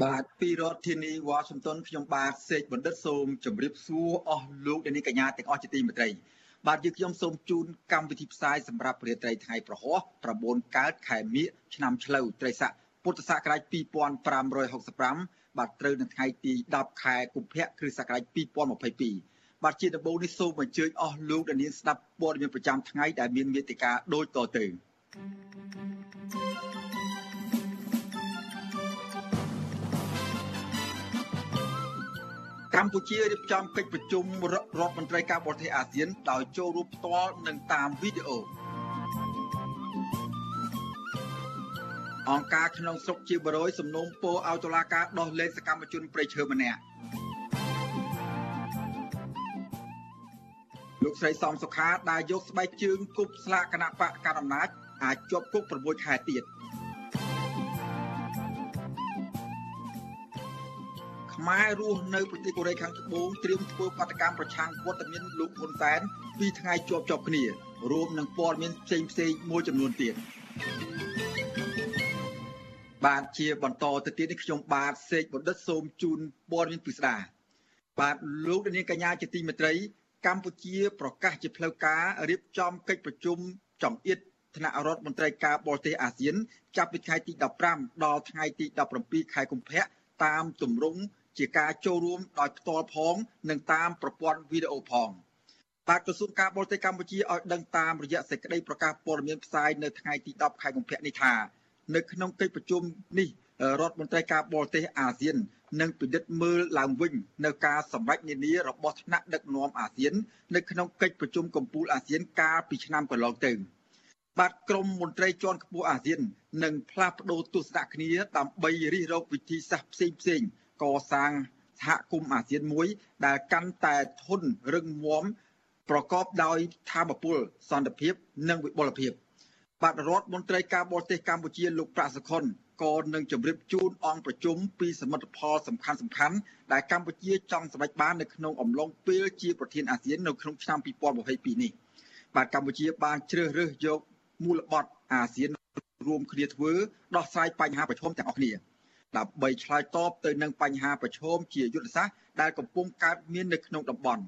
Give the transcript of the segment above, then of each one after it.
បាទពីរដ្ឋធានីវ៉ាស៊ីនតោនខ្ញុំបាទសេកបណ្ឌិតសូមជម្រាបសួរអស់លោកអ្នកនាងកញ្ញាទាំងអស់ជាទីមេត្រីបាទយើងខ្ញុំសូមជូនកម្មវិធីផ្សាយសម្រាប់រាត្រីថ្ងៃប្រហោះ9កើតខែមិញឆ្នាំឆ្លូវត្រីស័កពុទ្ធសករាជ2565បាទត្រូវនៅថ្ងៃទី10ខែកុម្ភៈគ្រិស្តសករាជ2022បាទជាដំបូងនេះសូមអញ្ជើញអស់លោកអ្នកនាងស្ដាប់ព័ត៌មានប្រចាំថ្ងៃដែលមានមេតិការដូចតទៅ thank you កម្ពុជារៀបចំកិច្ចប្រជុំរដ្ឋមន្ត្រីការបរទេសអាស៊ាន ដោយចូលរួមផ្ទាល់និងតាមវីដេអូអង្គការក្នុងស្រុកជាបរយសំណូមពរឲ្យតុលាការដោះលែងសកម្មជនប្រៃឈើម្នាក់លោកស្រីសំសុខាដែលយកស្បែកជើងគប់ស្លាកគណៈបកកណ្ដាលអំណាចអាចជាប់គុក6ខែទៀត។ ខ្មែររស់នៅប្រទេសកូរ៉េខាងត្បូងត្រៀមធ្វើបាតកម្មប្រឆាំងវត្តមានលោកហ៊ុនសែនពីថ្ងៃជាប់ជាប់គ្នារួមនឹងព័ត៌មានផ្សេងផ្សេងមួយចំនួនទៀតបាទជាបន្តទៅទៀតនេះខ្ញុំបាទសេកបណ្ឌិតសូមជូនព័ត៌មានពិស្ដាបាទលោកនាងកញ្ញាជាទីមេត្រី កម្ពុជា ប្រកាសជាផ្លូវការរៀបចំកិច្ចប្រជុំចង្អៀតថ្នាក់រដ្ឋមន្ត្រីការបរទេសអាស៊ាន ចាប់ពីថ្ងៃទី15ដល់ថ្ងៃទី17ខែកុម្ភៈតាមទម្រង់ ជាការចូលរួមដោយផ្ទាល់ផង និងតាមប្រព័ន្ធវីដេអូផងបាទក្រសួងការបរទេសកម្ពុជាឲ្យដឹងតាមរយៈសេចក្តីប្រកាសព័ត៌មានផ្សាយនៅថ្ងៃទី10ខែកុម្ភៈនេះថានៅក្នុងកិច្ចប្រជុំនេះរដ្ឋមន្ត្រីការបរទេសអាស៊ាននឹងពិនិត្យមើលឡើងវិញនៅការសម្រេចនានារបស់ថ្នាក់ដឹកនាំអាស៊ាន នៅក្នុងកិច្ចប្រជុំកំពូលអាស៊ានកាលពីឆ្នាំកន្លងទៅបាទក្រមមន្ត្រីជាន់ខ្ពស់អាស៊ាននឹងផ្លាស់ប្តូរទស្សនៈគ្នាដើម្បីរិះរកវិធីសាស្ត្រផ្សេងផ្សេង កសាងសហគមន៍អាស៊ានមួយ ដែលកាន់តែធន់រឹងមាំប្រកបដោយធម៌ពលសន្តិភាព និងវិបុលភាពបាទរដ្ឋមន្ត្រីការបរទេសកម្ពុជាលោកប្រាក់សុខុនក៏នឹងជម្រាបជូនអង្គប្រជុំពីសមិទ្ធផលសំខាន់សំខាន់ដែលកម្ពុជាចង់សម្រេចបាននៅក្នុងអំឡុងពេលជាប្រធានអាស៊ាននៅក្នុងឆ្នាំ2022នេះបាទកម្ពុជាបានជ្រើសរើសយកមូលបត់អាស៊ានរួមគ្នាធ្វើដោះស្រាយបញ្ហាប្រឈមទាំងអស់គ្នា ដើម្បីឆ្លើយតបទៅនឹងបញ្ហាប្រឈមជាយុទ្ធសាស្ត្រដែលកំពុងកើតមាននៅក្នុងតំបន់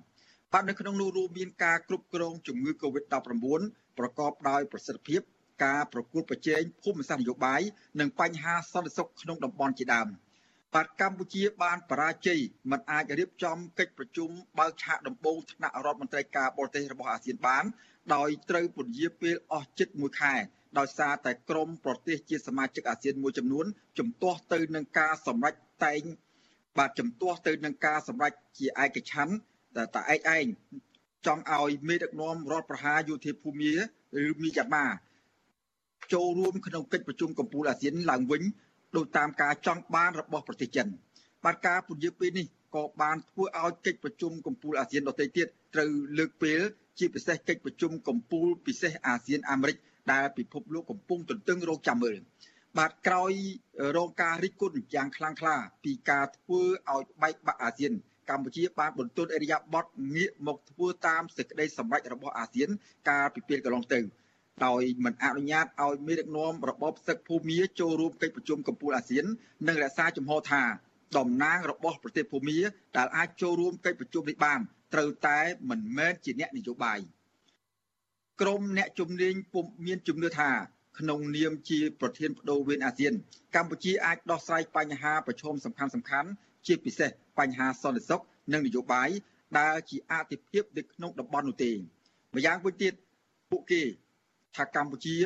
បាទនៅក្នុងនោះរួមមានការគ្រប់គ្រងជំងឺ Covid-19 ប្រកបដោយប្រសិទ្ធភាពការប្រកួតប្រជែងភូមិសាស្ត្រនយោបាយនិងបញ្ហាសន្តិសុខក្នុងតំបន់ជាដើមបាទកម្ពុជាបានបរាជ័យមិនអាចរៀបចំកិច្ចប្រជុំបើកឆាកដំបូងថ្នាក់រដ្ឋមន្ត្រីការបរទេសរបស់អាស៊ានបាន ដោយត្រូវពន្យាពេលអស់ជិត1ខែ ដោយសារតែក្រមប្រទេសជាសមាជិកអាស៊ានមួយចំនួនជំទាស់ទៅនឹងការសម្រេចតែងបាទជំទាស់ទៅនឹងការសម្រេចជាឯកច្ឆ័ន្ទតែតែឯកឯងចង់ឲ្យមេដឹកនាំរដ្ឋប្រហារយោធាភូមាឬមីយ៉ាម៉ាចូលរួមក្នុងកិច្ចប្រជុំកំពូលអាស៊ានឡើងវិញដោយតាមការចង់បានរបស់ប្រទេសចិនបាទការពន្យាពេលនេះក៏បានធ្វើឲ្យកិច្ចប្រជុំកំពូលអាស៊ានដទៃទៀតត្រូវលើកពេលជាពិសេសកិច្ចប្រជុំកំពូលពិសេសអាស៊ានអាមេរិក ដែលពិភពលោកកំពុងទន្ទឹងរង់ចាំមើលបាទក្រោយរងការរិះគន់យ៉ាងខ្លាំងក្លាពីការធ្វើឲ្យបែកបាក់អាស៊ានកម្ពុជាបានបន្ទន់អរិយាប័ត្រងាកមកធ្វើតាមសេចក្តីសម្រេចរបស់អាស៊ាន កាលពីពេលកន្លងទៅដោយមិនអនុញ្ញាតឲ្យមេដឹកនាំរបបសឹកភូមាចូលរួមកិច្ចប្រជុំកំពូលអាស៊ាន និងរក្សាជំហរថាតំណាងរបស់ប្រទេសភូមាដែលអាចចូលរួមកិច្ចប្រជុំនេះបានត្រូវតែមិនមែនជាអ្នកនយោបាយ។ ក្រមអ្នកជំនាញពុំមានជំនឿថាក្នុងនាមជាប្រធានបដូវវេនអាស៊ាន កម្ពុជាអាចដោះស្រាយបញ្ហាប្រឈមសំខាន់សំខាន់ជាពិសេសបញ្ហាសន្តិសុខនិងនយោបាយដែលជាអាទិភាពនៅក្នុងតំបន់នោះទេម្យ៉ាងវិញទៀតពួកគេថាកម្ពុជា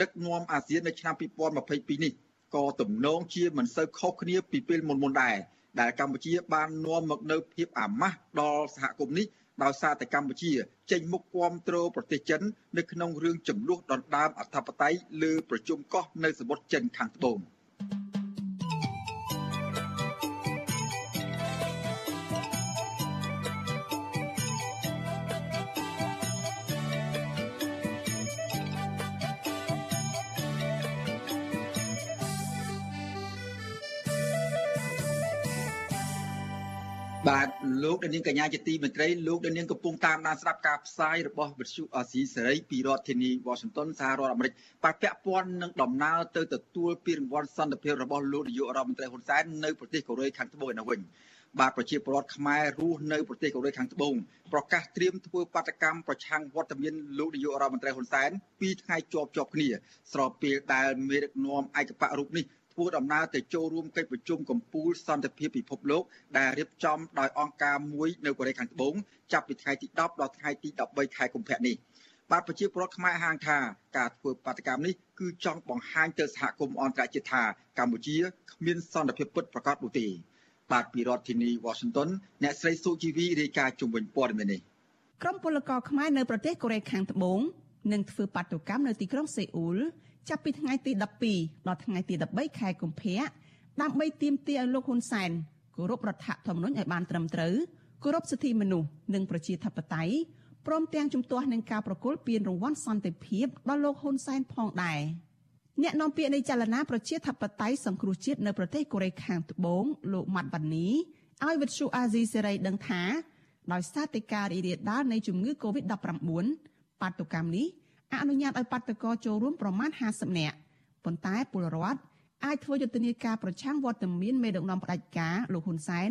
ដឹកនាំអាស៊ាននៅឆ្នាំ2022នេះក៏ទំនងជាមិនសូវខុសគ្នាពីពេលមុនមុនដែរដែលកម្ពុជាបាននាំមកនៅភាពអាម៉ាស់ដល់សហគមន៍នេះ ដោយសារតែកម្ពុជា ចេញមុខគាំទ្រប្រទេសចិន នៅក្នុងរឿងចំនួនដណ្ដើមអធិបតេយ្យលើប្រជុំកោះនៅសមុទ្រចិនខាងត្បូង លោកដានៀងកញ្ញាជាទីមេត្រីលោកដានៀងកំពុងតាមដានស្ដាប់ការផ្សាយរបស់វិទ្យុអាស៊ីសេរីពីរដ្ឋធានី Washington សហរដ្ឋអាមេរិកបាទពាក់ព័ន្ធនឹងដំណើរទៅទទួលពានរង្វាន់សន្តិភាពរបស់លោកនាយករដ្ឋមន្ត្រីហ៊ុនសែននៅប្រទេសកូរ៉េខាងត្បូងឯនោះវិញបាទប្រជាពលរដ្ឋខ្មែររស់នៅប្រទេសកូរ៉េខាងត្បូងប្រកាសត្រៀមធ្វើបាតកម្មប្រឆាំងវត្តមានលោកនាយករដ្ឋមន្ត្រីហ៊ុនសែនពីថ្ងៃជាប់ជាប់គ្នា ស្របពេលដែលមេដឹកនាំឯកបៈរូបនេះ ធ្វើដំណើរទៅចូលរួមកិច្ចប្រជុំកំពូលសន្តិភាពពិភពលោកដែលរៀបចំដោយអង្គការមួយនៅកូរ៉េខាងត្បូងចាប់ពីថ្ងៃទី10ដល់ថ្ងៃទី13ខែកុម្ភៈនេះបាទប្រជាពលរដ្ឋខ្មែរហាងថាការធ្វើបាតកម្មនេះគឺចង់បង្ហាញទៅសហគមន៍អន្តរជាតិថាកម្ពុជាគ្មានសន្តិភាពពិតប្រាកដនោះទេបាទពីរដ្ឋធានី Washington អ្នកស្រីសុជីវីរាយការណ៍ជុំវិញព័ត៌មាននេះក្រុមពលករខ្មែរនៅប្រទេសកូរ៉េខាងត្បូងនឹងធ្វើបាតុកម្មនៅទីក្រុងសេអ៊ូល ចាប់ពីថ្ងៃទី12ដល់ថ្ងៃទី13ខែកុម្ភៈដើម្បីទាមទារឲ្យលោកហ៊ុនសែនគោរពរដ្ឋធម្មនុញ្ញឲ្យបានត្រឹមត្រូវគោរពសិទ្ធិមនុស្សនិងប្រជាធិបតេយ្យព្រមទាំងជំទាស់នឹងការប្រគល់ពានរង្វាន់សន្តិភាពដល់លោកហ៊ុនសែនផងដែរអ្នកនាំពាក្យនៃចលនាប្រជាធិបតេយ្យសង្គ្រោះជាតិនៅប្រទេសកូរ៉េខាងត្បូងលោកម៉ាត់វ៉ានីឲ្យវិទ្យុអាស៊ីសេរីដឹងថាដោយសារតែការរីករាលដាលនៃជំងឺ Covid-19 បាតុកម្មនេះ អនុញ្ញាតឲ្យបាតកោចូលរួមប្រមាណ50នាក់ប៉ុន្តែពលរដ្ឋអាចធ្វើយុទ្ធនាការប្រឆាំងវត្តមានមេដឹកនាំផ្ដាច់ការលោកហ៊ុនសែន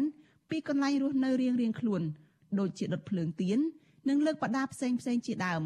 ពីកន្លែងរស់នៅរៀងៗខ្លួនដូចជាដុតភ្លើងទៀននិងលើកបដាផ្សេងផ្សេងជាដើម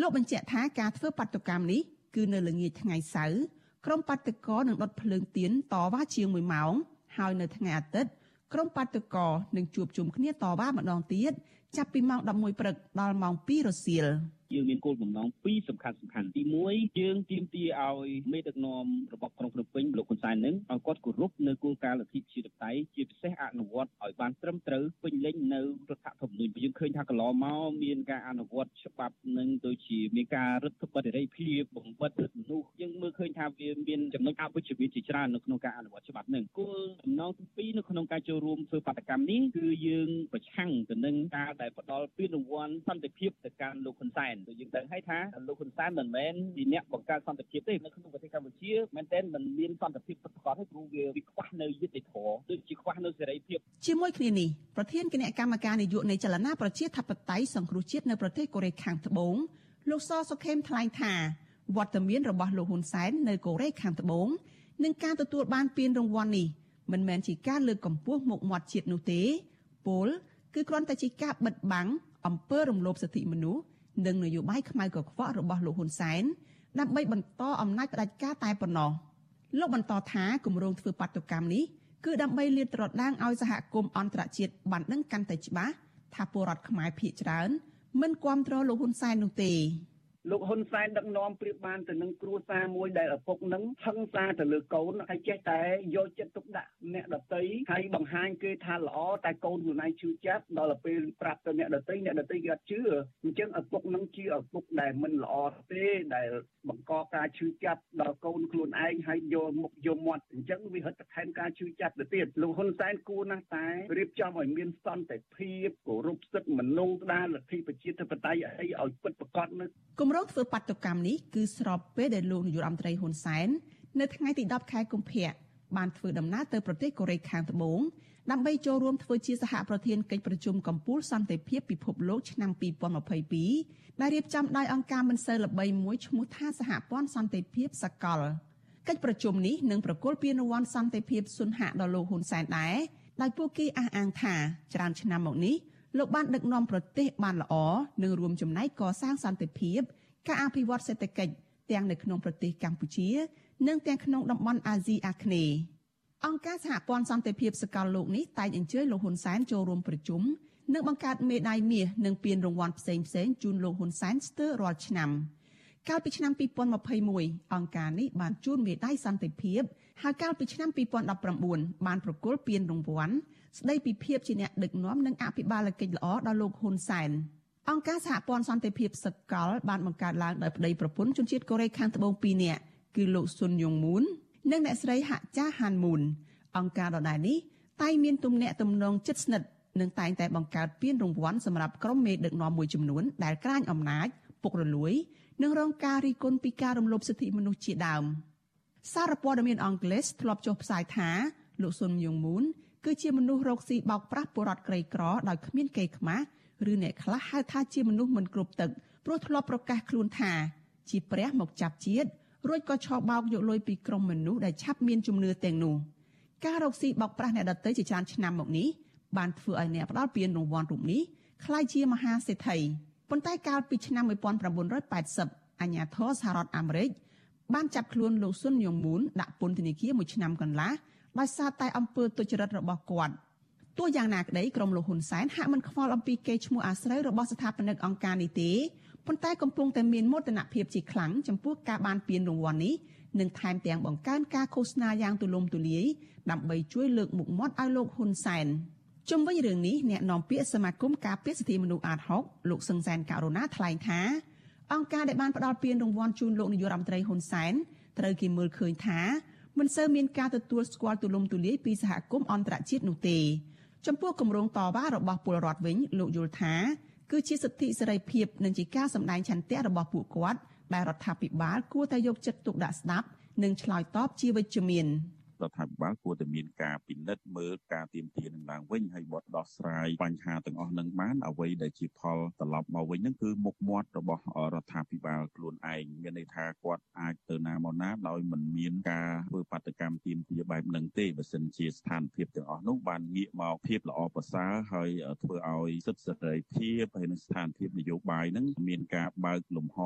លោកបញ្ជាក់ថាការធ្វើបាតុកម្មនេះគឺនៅល្ងាចថ្ងៃសៅរ៍ក្រុមបាតុករនឹងដុតភ្លើងទៀនតវ៉ាជាង1ម៉ោងហើយនៅថ្ងៃអាទិត្យក្រុមបាតុករនឹងជួបជុំគ្នាតវ៉ាម្ដងទៀតចាប់ពីម៉ោង11ព្រឹកដល់ម៉ោង2រសៀល។ យើងមានគោលបំណងពីរសំខាន់សំខាន់ទី1យើងទាមទារឲ្យមេដឹកនាំរបស់ក្រុងភ្នំពេញលោកហ៊ុនសែននឹងឲ្យគាត់គោរពនៅគោលការណ៍លទ្ធិប្រជាធិបតេយ្យជាពិសេសអនុវត្តឲ្យបានត្រឹមត្រូវពេញលេញនៅរដ្ឋធម្មនុញ្ញយើងឃើញថាកន្លងមកមានការអនុវត្តច្បាប់នឹងដូចជាមានការរឹតបន្តឹងសេរីភាពបំបិតមនុស្សយើងមើលឃើញថាវាមានចំណុចអវិជ្ជមានជាច្រើននៅក្នុងការអនុវត្តច្បាប់នឹងគោលបំណងទី2នៅក្នុងការចូលរួមធ្វើបាតកម្មនេះគឺយើងប្រឆាំងទៅនឹងការដែលផ្ដាល់ពានរង្វាន់សន្តិភាពទៅកាន់លោកហ៊ុនសែនដូចយើងដឹងហើយថាលោកហ៊ុនសែនមិនមែនជាអ្នកបង្កើតសន្តិភាពទេនៅក្នុងប្រទេសកម្ពុជាមែនទែនមិនមានសន្តិភាពពិតប្រាកដទេព្រោះវាវាខ្វះនៅយុត្តិធម៌ដូចជាខ្វះនៅសេរីភាពជាមួយគ្នានេះប្រធានគណៈកម្មការនយោបាយនៃចលនាប្រជាធិបតេយ្យសង្គ្រោះជាតិនៅប្រទេសកូរ៉េខាងត្បូងលោកសសុខេមថ្លែងថាវត្តមានរបស់លោកហ៊ុនសែននៅកូរ៉េខាងត្បូងនិងការទទួលបានពានរង្វាន់នេះមិនមែនជាការលើកកម្ពស់មុខមាត់ជាតិនោះទេពលគឺគ្រាន់តែជាការបិទបាំងអំពើរំលោភសិទ្ធិមនុស្ស និងនយោបាយខ្មៅកខ្វក់របស់លោកហ៊ុនសែនដើម្បីបន្តអំណាចផ្ដាច់ការតែប៉ុណ្ណោះលោកបន្តថាគម្រោងធ្វើបាតុកម្មនេះគឺដើម្បីលាតត្រដាងឲ្យសហគមន៍អន្តរជាតិបានដឹងកាន់តែច្បាស់ថាពលរដ្ឋខ្មែរភៀសច្រើនមិនគ្រប់គ្រងលោកហ៊ុនសែននោះទេ លោកហ៊ុនសែនដឹកនាំប្រៀបបានទៅនឹងគ្រួសារមួយដែលឪពុកនឹងហឹង្សាទៅលើកូនហើយចេះតែយកចិត្តទុកដាក់អ្នកដតីហើយបង្ហាញគេថាល្អតែកូនខ្លួនឯងជឿចាប់ដល់ពេលប្រាប់ទៅអ្នកដតីអ្នកដតីគេអត់ជឿអញ្ចឹងឪពុកនឹងជាឪពុកដែលមិនល្អទេដែលបង្កការជឿចាប់ដល់កូនខ្លួនឯងហើយយកមុខយកមាត់អញ្ចឹងវាហិតបន្ថែមការជឿចាប់ទៅទៀតលោកហ៊ុនសែនគួរណាស់តែរៀបចំឲ្យមានសន្តិភាពគោរពសិទ្ធិមនុស្សដាលទ្ធិប្រជាធិបតេយ្យអីឲ្យពិតប្រាកដនៅគម្រោងធ្វើបាតុកម្មនេះគឺស្របពេលដែលលោកនាយករដ្ឋមន្ត្រីហ៊ុនសែននៅថ្ងៃទី10ខែកុម្ភៈបានធ្វើដំណើរទៅប្រទេសកូរ៉េខាងត្បូងដើម្បីចូលរួមធ្វើជាសហប្រធានកិច្ចប្រជុំកំពូលសន្តិភាពពិភពលោកឆ្នាំ2022ដែលរៀបចំដោយអង្គការមិនសូវល្បីមួយឈ្មោះថាសហព័ន្ធសន្តិភាពសកលកិច្ចប្រជុំនេះនឹងប្រគល់ពានរង្វាន់សន្តិភាពសុនហៈដល់លោកហ៊ុនសែនដែរដោយពួកគេអះអាងថាច្រើនឆ្នាំមកនេះលោកបានដឹកនាំប្រទេសបានល្អនិងរួមចំណែកកសាងសន្តិភាព ការអភិវឌ្ឍសេដ្ឋកិច្ចទាំងនៅក្នុងប្រទេសកម្ពុជា និងទាំងក្នុងតំបន់អាស៊ីអាគ្នេយ៍អង្គការសហព័ន្ធសន្តិភាពសកលលោកនេះតែងអញ្ជើញលោកហ៊ុនសែនចូលរួមប្រជុំនិងបង្កើតមេដាយមាសនិងពានរង្វាន់ផ្សេងផ្សេងជូនលោកហ៊ុនសែនស្ទើររាល់ឆ្នាំកាលពីឆ្នាំ2021អង្គការនេះបានជូនមេដាយសន្តិភាពហើយកាលពីឆ្នាំ2019បានប្រគល់ពានរង្វាន់ស្ដីពីភាពជាអ្នកដឹកនាំនិងអភិបាលកិច្ចល្អដល់លោកហ៊ុនសែន អង្គការសហព័ន្ធសន្តិភាពសកលបានបង្កើតឡើងដោយប្តីប្រពន្ធជនជាតិកូរ៉េខាងត្បូង2នាក់គឺលោកស៊ុនយ៉ុងមូននិងអ្នកស្រីហាក់ចាហានមូនអង្គការដដែលនេះតែងមានទំនាក់ទំនងជិតស្និទ្ធនិងតែងតែបង្កើតពានរង្វាន់សម្រាប់ក្រុមមេដឹកនាំមួយចំនួនដែលក្រាញអំណាចពុករលួយនិងរងការរិះគន់ពីការរំលោភសិទ្ធិមនុស្សជាដើមសារព័ត៌មានអង់គ្លេសធ្លាប់ចុះផ្សាយថាលោកស៊ុនយ៉ុងមូនគឺជាមនុស្សរកស៊ីបោកប្រាស់ពលរដ្ឋក្រីក្រដោយគ្មានកេរ្តិ៍ខ្មាស់ ឬអ្នកខ្លះហៅថាជាមនុស្សមិនគ្រប់ទឹកព្រោះធ្លាប់ប្រកាសខ្លួនថា ជាព្រះមកចាប់ជាតិរួចក៏ឆោបោកយកលុយពីក្រុមមនុស្សដែលឆាប់មានជំនឿទាំងនោះការរកស៊ីបោកប្រាស់អ្នកដទៃជាច្រើនឆ្នាំមកនេះបានធ្វើឲ្យអ្នកផ្ដាល់ពានរង្វាន់រូបនេះក្លាយជាមហាសេដ្ឋីប៉ុន្តែកាលពីឆ្នាំ1980អាញាធរសហរដ្ឋអាមេរិកបានចាប់ខ្លួនលោកស៊ុនយ៉ុងមូនដាក់ពន្ធនាគារមួយឆ្នាំកន្លះដោយសារតែអំពើទុច្ចរិតរបស់គាត់ ទោះយ៉ាងណាក្តីក្រុមលោកហ៊ុនសែនហាក់មិនខ្វល់អំពីកេរ្តិ៍ឈ្មោះអាស្រូវរបស់ស្ថាបនិកអង្គការនេះទេប៉ុន្តែកំពុងតែមានមោទនភាពជាខ្លាំងចំពោះការបានពានរង្វាន់នេះនិងថែមទាំងបង្កើនការឃោសនាយ៉ាងទូលំទូលាយដើម្បីជួយលើកមុខមាត់ឲ្យលោកហ៊ុនសែនជុំវិញរឿងនេះអ្នកនាំពាក្យសមាគមការពារសិទ្ធិមនុស្សអាត6លោកសឹងសែនករណាថ្លែងថាអង្គការដែលបានផ្ដល់ពានរង្វាន់ជូនលោកនាយករដ្ឋមន្ត្រីហ៊ុនសែនត្រូវគេមើលឃើញថាមិនសូវមានការទទួលស្គាល់ទូលំទូលាយពីសហគមន៍អន្តរជាតិនោះទេ ចំពោះគម្រោងតវ៉ារបស់ពលរដ្ឋវិញលោកយល់ថាគឺជាសិទ្ធិសេរីភាពនិងជាការសម្ដែងឆន្ទៈរបស់ពួកគាត់ដែលរដ្ឋាភិបាលគួរតែយកចិត្តទុកដាក់ស្ដាប់និងឆ្លើយតបជាវិជ្ជមាន។ រដ្ឋាភិបាលគួរតែមានការពិនិត្យមើលការទៀមទានឹងឡើងវិញហើយបត់ដោះស្រាយបញ្ហាទាំងអស់នឹងបានអ្វីដែលជាផលត្រឡប់មកវិញនឹងគឺមុខមាត់របស់រដ្ឋាភិបាលខ្លួនឯងមានន័យថាគាត់អាចទៅណាមកណាដោយមិនមានការធ្វើបាតកម្មទៀមទាបែបនឹងទេបើសិនជាស្ថានភាពទាំងអស់នោះបានងាកមកភាពល្អប្រសើរហើយធ្វើឲ្យសិទ្ធិសេរីភាពហើយនឹងស្ថានភាពនយោបាយនឹងមានការបើកលំហ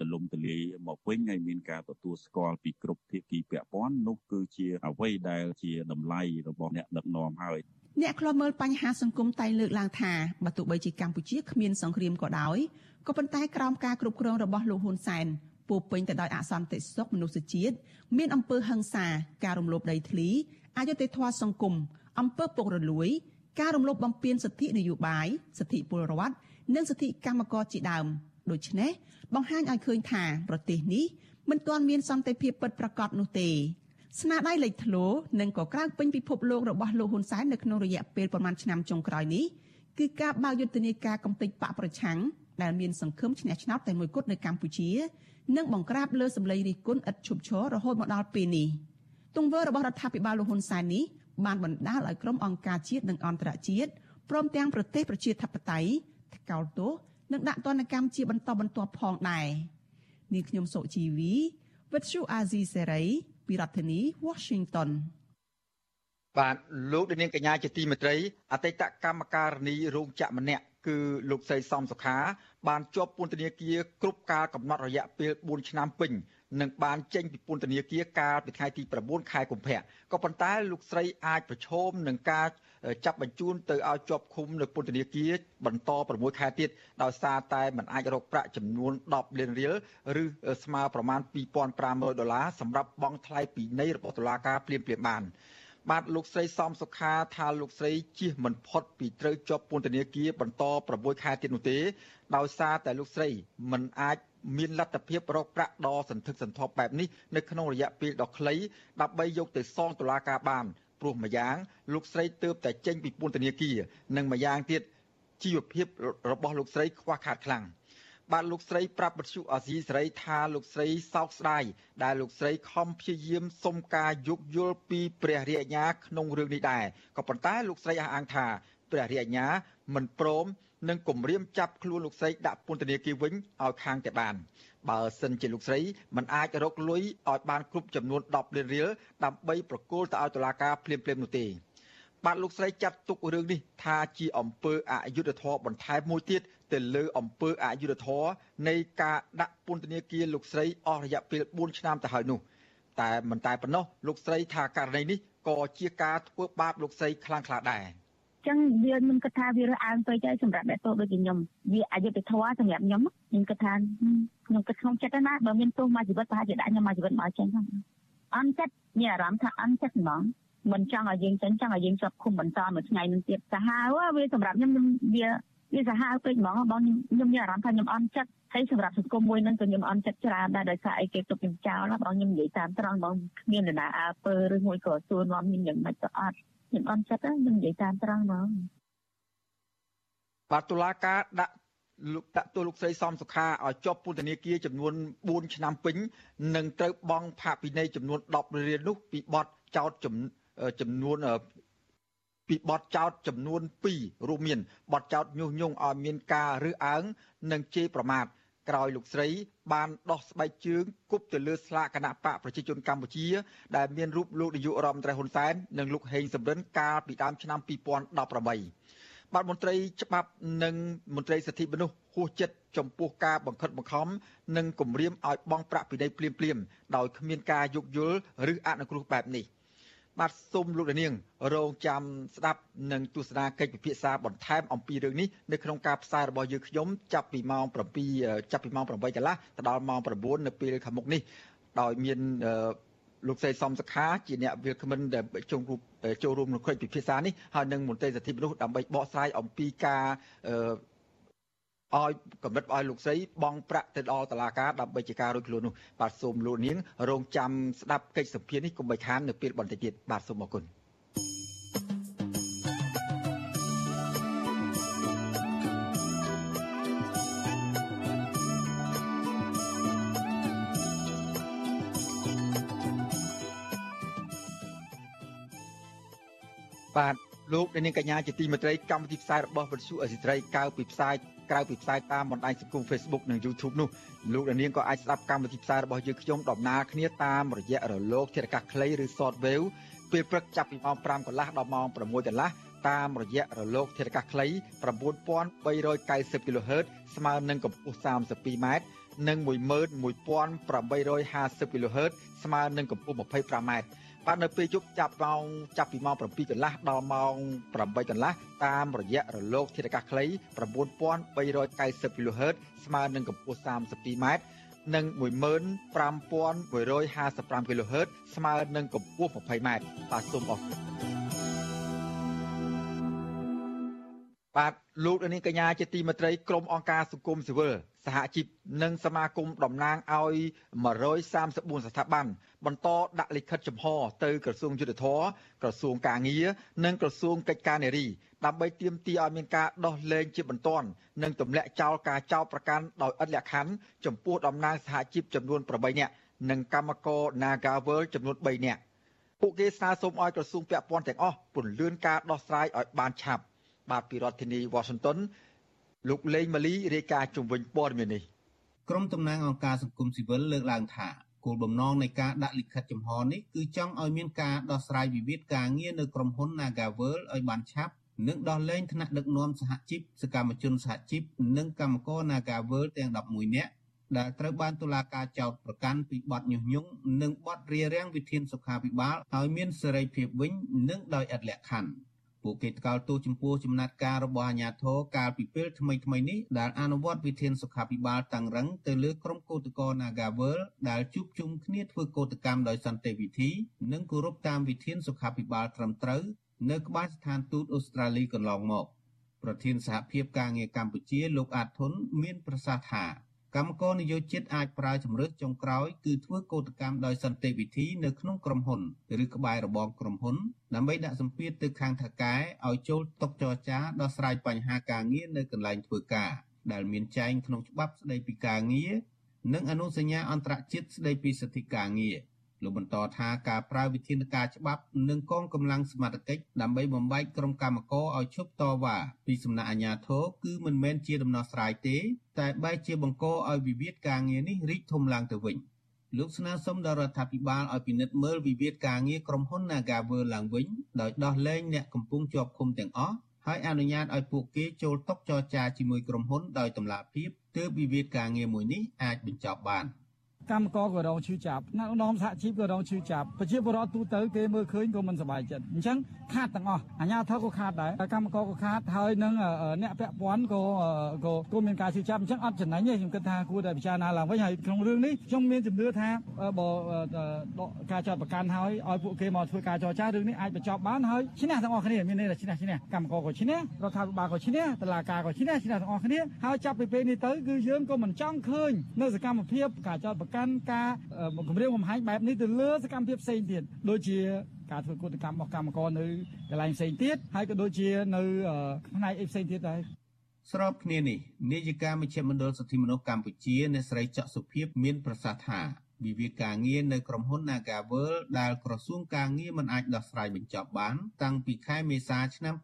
ទលំទលាយមកវិញហើយមានការទទួលស្គាល់ពីគ្រប់ភាគីពាក់ព័ន្ធនោះគឺជាអ្វីដែលជាតម្លៃរបស់អ្នកដឹកនាំហើយអ្នកខ្លោមើលបញ្ហាសង្គមតែលើកឡើងថាបើទោះបីជាកម្ពុជាគ្មានសង្គ្រាមក៏ដោយក៏ប៉ុន្តែក្រោមការគ្រប់គ្រងរបស់លោកហ៊ុនសែនពោពេញទៅដោយអសន្តិសុខមនុស្សជាតិមានអំពើហិង្សាការរំលោភដីធ្លីអយុត្តិធម៌សង្គមអំពើពុករលួយ ការរំលោភបំពានសិទ្ធិនយោបាយសិទ្ធិពលរដ្ឋនិងសិទ្ធិកម្មករជាដើមដូច្នេះបង្ហាញឲ្យឃើញថាប្រទេសនេះមិនទាន់មានសន្តិភាពពិតប្រាកដនោះទេ ស្នាដៃលេចធ្លោនិងក៏ក្រើកពេញពិភពលោករបស់លោកហ៊ុនសែននៅក្នុងរយៈពេលប្រមាណឆ្នាំចុងក្រោយនេះគឺការបើកយុទ្ធនាការកំទេចបកប្រឆាំងដែលមានសង្ឃឹមឈ្នះឆ្នោតតែមួយគត់នៅកម្ពុជា និងបង្ក្រាបលើសម្លេងរិះគន់ឥតឈប់ឈររហូតមកដល់ពេលនេះទង្វើរបស់រដ្ឋាភិបាលលោកហ៊ុនសែននេះបានបណ្ដាលឲ្យក្រុមអង្គការជាតិនិងអន្តរជាតិព្រមទាំងប្រទេសប្រជាធិបតេយ្យថ្កោលទោសនិងដាក់ទណ្ឌកម្មជាបន្តបន្ទាប់ផងដែរនាងខ្ញុំសុជីវីវិទ្យុអាស៊ីសេរី ពីរដ្ឋធានី Washington បាទលោកនាងកញ្ញាជាទីមេត្រីអតីតកម្មការនីរោងចក្រម្នាក់គឺលោកស្រីសំសុខា បានជាប់ពន្ធនាគារគ្រប់ការកំណត់រយៈពេល4ឆ្នាំពេញ និងបានចេញពីពន្ធនាគារកាលពីថ្ងៃទី9ខែកុម្ភៈក៏ប៉ុន្តែលោកស្រីអាចប្រឈមនឹងការចាប់បញ្ជូនទៅឲ្យជាប់ឃុំនៅពន្ធនាគារបន្ត6ខែទៀតដោយសារតែមិនអាចរកប្រាក់ចំនួន10លានរៀលឬស្មើប្រមាណ2500ដុល្លារសម្រាប់បង់ថ្លៃពិន័យរបស់តុលាការភ្លាមៗបាន បាទលោកស្រីសំសុខាថាលោកស្រីជិះមិនផុតពីត្រូវជាប់ពន្ធនាគារបន្ត6ខែទៀតនោះទេ ដោយសារតែលោកស្រីមិនអាចមានលទ្ធភាពរកប្រាក់ដ៏សន្ធឹកសន្ធាប់បែបនេះនៅក្នុងរយៈពេលដ៏ខ្លីដើម្បីយកទៅសងតុលាការបានព្រោះម្យ៉ាងលោកស្រីទើបតែចេញពីពន្ធនាគារនិងម្យ៉ាងទៀតជីវភាពរបស់លោកស្រីខ្វះខាតខ្លាំង បាទលោកស្រីប្រាប់បទសុអាស៊ីសេរីថាលោកស្រីសោកស្ដាយដែលលោកស្រីខំព្យាយាមសុំការយោគយល់ពីព្រះរាជអាជ្ញាក្នុងរឿងនេះដែរក៏ប៉ុន្តែលោកស្រីអះអាងថាព្រះរាជអាជ្ញាមិនព្រមនិងគម្រាមចាប់ខ្លួនលោកស្រីដាក់ពន្ធនាគារវិញឲ្យខាងតែបានបើសិនជាលោកស្រីមិនអាចរកលុយឲ្យបានគ្រប់ចំនួន10លានរៀលដើម្បីប្រគល់ទៅឲ្យតុលាការភ្លាមៗនោះទេ បាទលោកស្រីចាត់ទុករឿងនេះថាជាអំពើអយុត្តិធម៌បន្ថែមមួយទៀតទៅលើអំពើអយុត្តិធម៌នៃការដាក់ពន្ធនាគារលោកស្រីអស់រយៈពេល4ឆ្នាំទៅហើយនោះតែមិនតែប៉ុណ្ណោះលោកស្រីថាករណីនេះក៏ជាការធ្វើបាបលោកស្រីខ្លាំងក្លាដែរចឹងវាខ្ញុំគិតថាវារើសអើងពេកហើយសម្រាប់អ្នកទោសដូចជាខ្ញុំវាអយុត្តិធម៌សម្រាប់ខ្ញុំខ្ញុំគិតថាខ្ញុំគិតក្នុងចិត្តណាបើមានទោសមួយជីវិតប្រហែលជាដាក់ខ្ញុំមួយជីវិតមកចេញហ្នឹងអន់ចិត្តមានអារម្មណ៍ថាអន់ចិត្តហ្មង មិនចង់ឲ្យយើងចេញចង់ឲ្យយើងជាប់ឃុំបន្តមួយថ្ងៃនឹងទៀតសាហាវវាសម្រាប់ខ្ញុំវាវាសាហាវពេកហ្មងបងខ្ញុំមានអារម្មណ៍ថាខ្ញុំអន់ចិត្តហើយសម្រាប់សង្គមមួយនឹងក៏ខ្ញុំអន់ចិត្តច្រើនដែរដោយសារអីគេទុកខ្ញុំចោលបងខ្ញុំនិយាយតាមត្រង់បងគ្មាននរណាអើពើឬមួយក៏សួរនាំខ្ញុំយ៉ាងម៉េចទៅអត់ខ្ញុំអន់ចិត្តខ្ញុំនិយាយតាមត្រង់ហ្មងបាទតុលាការដាក់លោកដាក់ទោសលោកស្រីសំសុខាឲ្យជាប់ពន្ធនាគារចំនួន4ឆ្នាំពេញនិងត្រូវបង់ផាកពិន័យចំនួន10រៀលនោះពីបទចោតចំនួន ពីបទចោតចំនួន2រួមមានបទចោតញុះញង់ឲ្យមានការរើសអើងនិងជេរប្រមាថក្រោយលោកស្រី បានដោះស្បែកជើងគប់ទៅលើស្លាកគណៈបកប្រជាជនកម្ពុជា ដែលមានរូបលោកនាយករដ្ឋមន្ត្រីហ៊ុនសែននិងលោកហេងសំរិនកាលពីដើមឆ្នាំ2018បាទមន្ត្រីច្បាប់និងមន្ត្រីសិទ្ធិមនុស្សហួសចិត្តចំពោះការបង្ខិតបង្ខំនិងគម្រាមឲ្យបង់ប្រាក់ពិន័យភ្លាមៗដោយគ្មានការយោគយល់ឬអនុគ្រោះបែបនេះ។ បាទសូមលោកនាងរងចាំស្ដាប់និងទស្សនាកិច្ចពិភាក្សាបន្ថែមអំពីរឿងនេះនៅក្នុងការផ្សាយរបស់យើងខ្ញុំចាប់ពីម៉ោង7ចាប់ពីម៉ោង8កន្លះទៅដល់ម៉ោង9នៅពេលខាងមុខនេះដោយមានលោកស្រីសំសខាជាអ្នកវាគ្មិនដែលជុំរូបចូលរួមក្នុងកិច្ចពិភាក្សានេះហើយនឹងមន្ត្រីសិទ្ធិមនុស្សដើម្បីបកស្រាយអំពីការ ឲ្យកម្រិតឲ្យលោកស្រីបង់ប្រាក់ទៅដល់តុលាការដើម្បីជាការរួចខ្លួននោះបាទសូមលោកនាងរងចាំស្ដាប់កិច្ចសម្ភារនេះកុំបីខាននៅពេលបន្តិចទៀតបាទសូមអរគុណបាទ លោកនាងកញ្ញាជាទីមេត្រីកម្មវិធីផ្សាយរបស់វិទ្យុអេស៊ីត្រីកើពីផ្សាយក្រៅពីផ្សាយតាមបណ្ដាញសង្គម Facebook និង YouTube នោះលោកនាងក៏អាចស្ដាប់កម្មវិធីផ្សាយរបស់យើងខ្ញុំដំណើរគ្នាតាមរយៈរលកធាតុអាកាសខ្លីឬ Shortwave ពេលព្រឹកចាប់ពីម៉ោង5កន្លះដល់ម៉ោង6កន្លះតាមរយៈរលកធាតុអាកាសខ្លី9390 kHz ស្មើនឹងកម្ពស់ 32m និង11850 kHz ស្មើនឹងកម្ពស់ 25m បាទនៅពេលយប់ចាប់ម៉ោងចាប់ពីម៉ោង7កន្លះដល់ម៉ោង8កន្លះតាមរយៈរលកធាតុអាកាសខ្លី9390 kHz ស្មើនឹងកម្ពស់ 32m និង15155 kHz ស្មើនឹងកម្ពស់ 20m បាទសូមអរគុណ បាទលោកនាងកញ្ញាជាទីមេត្រីក្រុមអង្គការសង្គមស៊ីវិលសហជីពនិងសមាគមតំណាងឲ្យ134ស្ថាប័នបន្តដាក់លិខិតចំហទៅក្រសួងយុទ្ធភ័ពក្រសួងកាងារនិងក្រសួងកិច្ចការនារីដើម្បីទាមទារឲ្យមានការដោះលែងជាបន្ទាន់និងទម្លាក់ចោលការចោទប្រកាន់ដោយឥតលក្ខខណ្ឌចំពោះតំណាងសហជីពចំនួន8នាក់និងកម្មករ Nagawal ចំនួន3នាក់ពួកគេស្នើសុំឲ្យក្រសួងពាក់ព័ន្ធទាំងអស់ពន្យាការដោះស្រាយឲ្យបានឆាប់ បាទពីរដ្ឋធានី Washington លោកលេងម៉ាលីរាយការណ៍ជំវិញព័ត៌មាននេះក្រុមតំណាងអង្គការសង្គមស៊ីវិលលើកឡើងថាគោលបំណងនៃការដាក់លិខិតចំហនេះគឺចង់ឲ្យមានការដោះស្រាយវិវាទការងារនៅក្រុមហ៊ុន Nagavel ឲ្យបានឆាប់និងដោះលែងថ្នាក់ដឹកនាំសហជីពសកម្មជនសហជីពនិងកម្មករ Nagavel ទាំង11នាក់ដែលត្រូវបានតុលាការចោទប្រកាន់ពីបទញុះញង់និងបទរារាំងវិធានសុខាភិបាលឲ្យមានសេរីភាពវិញនិងដោយឥតលក្ខខណ្ឌ ពួកគេថ្កោលទោសចំពោះចំណាត់ការរបស់អាជ្ញាធរកាលពីពេលថ្មីៗនេះដែលអនុវត្តវិធានសុខាភិបាលតាំងរឹងទៅលើក្រុមកោតក្រ Nagavel ដែលជួបជុំគ្នាធ្វើកោតកម្មដោយសន្តិវិធី និងគោរពតាមវិធានសុខាភិបាលត្រឹមត្រូវនៅក្បែរស្ថានទូតអូស្ត្រាលីកន្លងមក ប្រធានសហភាពការងារកម្ពុជាលោកអាតធុនមានប្រសាសន៍ថា កម្មករនយោជិតអាចប្រើជំរើសចុងក្រោយគឺធ្វើកោតកម្មដោយសន្តិវិធីនៅក្នុងក្រុមហ៊ុនឬក្បែររបងក្រុមហ៊ុនដើម្បីដាក់សម្ពាធទៅខាងថៅកែឲ្យចូលតុចរចាដោះស្រាយបញ្ហាការងារនៅកន្លែងធ្វើការដែលមានចែងក្នុងច្បាប់ស្តីពីការងារនិងអនុសញ្ញាអន្តរជាតិស្តីពីសិទ្ធិការងារ លោកបន្តថាការប្រើវិធានការច្បាប់និងកងកម្លាំងសមត្ថកិច្ចដើម្បីបំបែកក្រុមកម្មករឲ្យឈប់តវ៉ាពីសំណាក់អាជ្ញាធរគឺមិនមែនជាដំណោះស្រាយទេ តែបែរជាបង្កឲ្យវិវាទការងារនេះរីកធំឡើងទៅវិញលោកស្នើសុំដល់រដ្ឋាភិបាលឲ្យពិនិត្យមើលវិវាទការងារក្រុមហ៊ុន Nagavel ឡើងវិញដោយដោះលែងអ្នកកំពុងជាប់ឃុំទាំងអស់ហើយអនុញ្ញាតឲ្យពួកគេចូលតុចរចាជាមួយក្រុមហ៊ុនដោយតម្លាភាពទើបវិវាទការងារមួយនេះអាចបញ្ចប់បាន។ កម្មករក៏រងឈឺចាប់អ្នកនាំសហជីពក៏រងឈឺចាប់ប្រជាពលរដ្ឋទូទៅគេមើលឃើញក៏មិនសប្បាយចិត្តអញ្ចឹងខាតទាំងអស់អាជ្ញាធរក៏ខាតដែរកម្មករក៏ខាតហើយនឹងអ្នកពាក់ព័ន្ធក៏ក៏ក៏មានការឈឺចាប់អញ្ចឹងអត់ចំណេញទេខ្ញុំគិតថាគួរតែពិចារណាឡើងវិញហើយក្នុងរឿងនេះខ្ញុំមានជំនឿថាបើការចាត់ប្រកាន់ហើយឲ្យពួកគេមកធ្វើការចរចារឿងនេះអាចបញ្ចប់បានហើយឈ្នះទាំងអស់គ្នាមានន័យថាឈ្នះឈ្នះកម្មករក៏ឈ្នះរដ្ឋាភិបាលក៏ឈ្នះតុលាការក៏ឈ្នះឈ្នះទាំងអស់គ្នាហើយចាប់ពីពេលនេះទៅគឺយើងក៏មិនចង់ឃើញនៅសកម្មភាពការចាត់ប្រកាន់ការគម្រាមកំហែងបែបនេះទៅលើសកម្មភាពផ្សេងទៀតដូចជាការធ្វើកុតកម្មរបស់កម្មករនៅកន្លែងផ្សេងទៀតហើយក៏ដូចជានៅផ្នែកផ្សេងទៀតដែរស្របគ្នានេះនាយិកាមជ្ឈមណ្ឌលសិទ្ធិមនុស្សកម្ពុជាអ្នកស្រីច័កសុភីបមានប្រសាសន៍ថាវិវាទការងារនៅក្រុមហ៊ុន Nagavel ដែលក្រសួងការងារមិនអាចដោះស្រាយបញ្ចប់បាន តាំងពីខែមេសាឆ្នាំ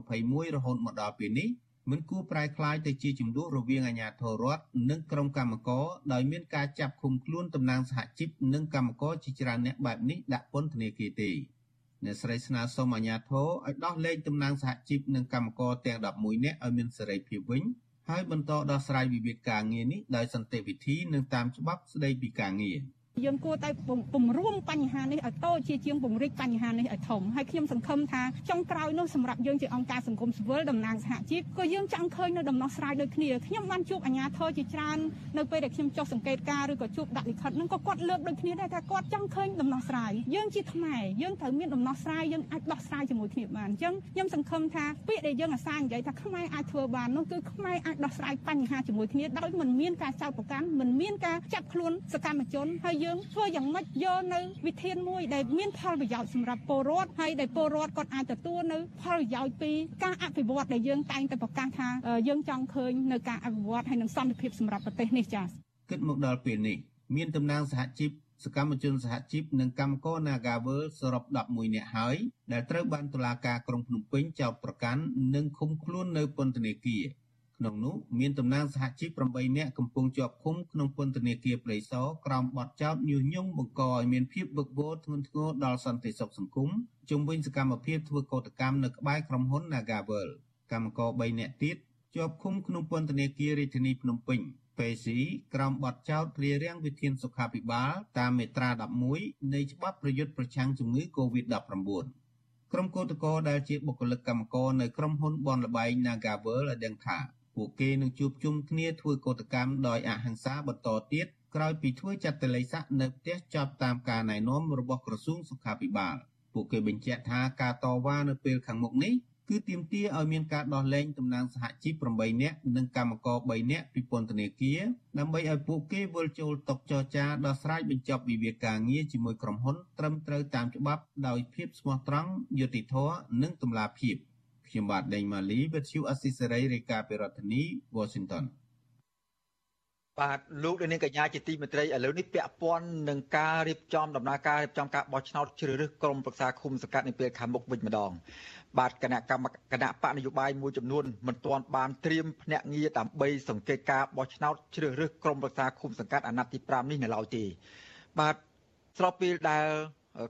2021រហូតមកដល់ពេលនេះ មិនគួរប្រែក្លាយទៅជាចំនួនរវាងអាជ្ញាធររដ្ឋនិងក្រុមកម្មករដោយមានការចាប់ឃុំខ្លួនតំណាងសហជីពនិងកម្មករជាច្រើនអ្នកបែបនេះដាក់ពន្ធនាគារទេអ្នកស្រីស្នើសុំអាជ្ញាធរឲ្យដោះលែងតំណាងសហជីពនិងកម្មករទាំង11នាក់ឲ្យមានសេរីភាពវិញហើយបន្តដោះស្រាយវិវាទការងារនេះដោយសន្តិវិធីនិងតាមច្បាប់ស្តីពីការងារ។ យើងគួរតែពំរួមបញ្ហានេះឲ្យតូចជាជាងពង្រីកបញ្ហានេះឲ្យធំហើយខ្ញុំសង្ឃឹមថាចុងក្រោយនោះសម្រាប់យើងជាអង្គការសង្គមស៊ីវិលតំណាងសហជីពក៏យើងចង់ឃើញនៅដំណោះស្រាយដូចគ្នាខ្ញុំបានជួបអាជ្ញាធរជាច្រើននៅពេលដែលខ្ញុំចុះសង្កេតការឬក៏ជួបដាក់លិខិតហ្នឹងក៏គាត់លើកដូចគ្នាដែរថាគាត់ចង់ឃើញដំណោះស្រាយយើងជាខ្មែរយើងត្រូវមានដំណោះស្រាយយើងអាចដោះស្រាយជាមួយគ្នាបានអញ្ចឹងខ្ញុំសង្ឃឹមថាពាក្យដែលយើងអាសានិយាយថាខ្មែរអាចធ្វើបាននោះគឺខ្មែរអាចដោះស្រាយបញ្ហាជាមួយគ្នាដោយមិនមានការចោទប្រកាន់មិនមានការចាប់ខ្លួនសកម្មជនហើយយើងធ្វើយ៉ាងម៉េចយកនៅវិធានមួយដែលមានផលប្រយោជន៍សម្រាប់ពលរដ្ឋហើយដែលពលរដ្ឋគាត់អាចទទួលនៅផលប្រយោជន៍ពីការអភិវឌ្ឍដែលយើងតែងតែប្រកាសថាយើងចង់ឃើញនៅការអភិវឌ្ឍហើយនឹងសន្តិភាពសម្រាប់ប្រទេសនេះចា៎គិតមកដល់ពេលនេះមានតំណាងសហជីពសកម្មជនសហជីពនិងកម្មករ Nagavel សរុប11នាក់ហើយដែលត្រូវបានតុលាការក្រុងភ្នំពេញចោទប្រកាន់និងឃុំខ្លួននៅពន្ធនាគារ ក្នុងនោះមានតំណាងសហជីព8នាក់កំពុងជាប់ឃុំក្នុងពន្ធនាគារព្រៃសរក្រោមបទចោទញុះញង់បង្កឲ្យមានភាពវឹកវរធ្ងន់ធ្ងរដល់សន្តិសុខសង្គមជំវិញសកម្មភាពធ្វើកោតកម្មនៅក្បែរក្រុមហ៊ុន Nagavel កម្មករ3នាក់ទៀតជាប់ឃុំក្នុងពន្ធនាគាររាជធានីភ្នំពេញពេស៊ីក្រោមបទចោទរារាំងវិធានសុខាភិបាលតាមមាត្រា11នៃច្បាប់ប្រយុទ្ធប្រឆាំងជំងឺ Covid-19 ក្រុមកោតក្រដែលជាបុគ្គលិកកម្មករនៅក្រុមហ៊ុនបនលបែង Nagavel ឲ្យដឹងថា ពួកគេនឹងជួបជុំគ្នាធ្វើកោតកម្មដោយអហិង្សាបន្តទៀតក្រោយពីធ្វើចាត់តល័យស័កនៅផ្ទះចាប់តាមការណែនាំរបស់ក្រសួងសុខាភិបាលពួកគេបញ្ជាក់ថាការតវ៉ានៅពេលខាងមុខនេះគឺទាមទារឲ្យមានការដោះលែងតំណាងសហជីព8នាក់និងកម្មករ3នាក់ពីពន្ធនាគារដើម្បីឲ្យពួកគេវិលចូលតុចរចាដោះស្រាយបញ្ចប់វិវាទការងារជាមួយក្រុមហ៊ុនត្រឹមត្រូវតាមច្បាប់ដោយភាពស្មោះត្រង់យុត្តិធម៌និងតម្លាភាព។ ខ្ញុំបាទដេងម៉ាលីវិទ្យុអស៊ីសេរីរាយការណ៍ពីរដ្ឋធានី Washington បាទលោកនាងកញ្ញាជាទីមេត្រីឥឡូវនេះពាក់ព័ន្ធនឹងការរៀបចំដំណើរការរៀបចំការបោះឆ្នោតជ្រើសរើសក្រុមប្រឹក្សាឃុំសង្កាត់នៅពេលខាងមុខវិញម្ដងបាទគណៈកម្មគណៈបកនយោបាយមួយចំនួនមិនទាន់បានត្រៀមភ្នាក់ងារដើម្បីសង្កេតការបោះឆ្នោតជ្រើសរើសក្រុមប្រឹក្សាឃុំសង្កាត់អាណត្តិទី5នេះនៅឡើយទេបាទស្របពេលដែល